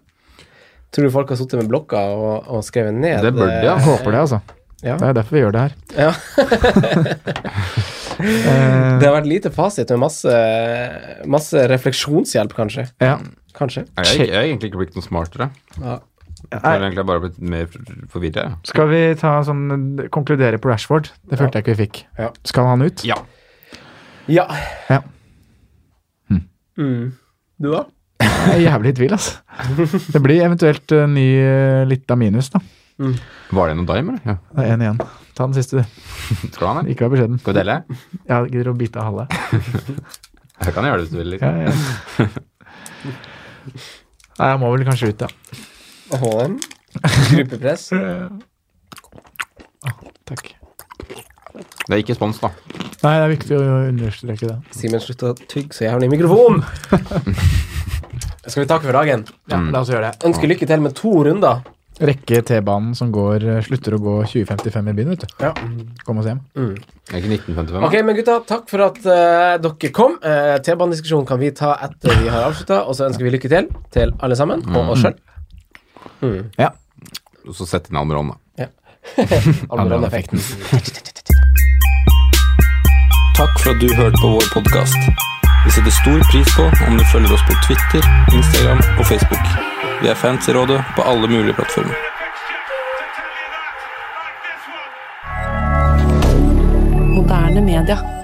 Tror du folk har sittet med blokka og, og skrevet ned Det burde de, ja. eh, Håper det, altså. Ja. Det er derfor vi gjør det her. Ja. Eh, (laughs) (laughs) Det har vært lite fasit med masse, masse refleksjonshjelp, kanskje. ja. Kanskje. Jeg, er- jeg er egentlig ikke blitt noe smartere. Ja. Jeg har egentlig bare blitt mer forvirra. Skal vi ta sånn konkludere på Rashford? Det følte jeg ikke vi fikk. Ja. Skal han ut? Ja. ja. Ja. Mm. Du, da? (laughs) Jeg er jævlig i tvil, altså. (laughs) Det blir eventuelt uh, ny uh, litt av minus, da. Var det noen dime, eller? Ja. Det er én igjen. Ta den siste, du. (laughs) Skal du ha den? Ikke vær beskjeden. Skal vi dele? Jeg gidder å bite av halve. Jeg kan gjøre det hvis du vil. Ja, Liksom. ja. Nei, jeg må vel kanskje ut, ja. HM. Gruppepress. (laughs) Takk. Det er ikke spons, da. Nei, det er viktig å understreke det. Simen, slutt å tygge så jævlig i mikrofonen! (laughs) Skal vi takke for dagen? Ja, La oss gjøre det. Ønsker lykke til med to runder. Rekke T-banen som går, eh, slutter å gå 2055 i byen, vet du. Ja. Kom oss hjem. Det er ikke 1955, Ok, men gutta, takk for at uh, dere kom. Uh, T-banediskusjonen kan vi ta etter vi har avslutta, og så ønsker vi lykke til til alle sammen, og oss sjøl. Ja. da. Og så sett inn Almeron, da. Almeron-effekten. Takk for at du hørte på vår podkast. Vi setter stor pris på om du følger oss på Twitter, Instagram og Facebook. Vi er fans i rådet på alle mulige plattformer. Moderne media.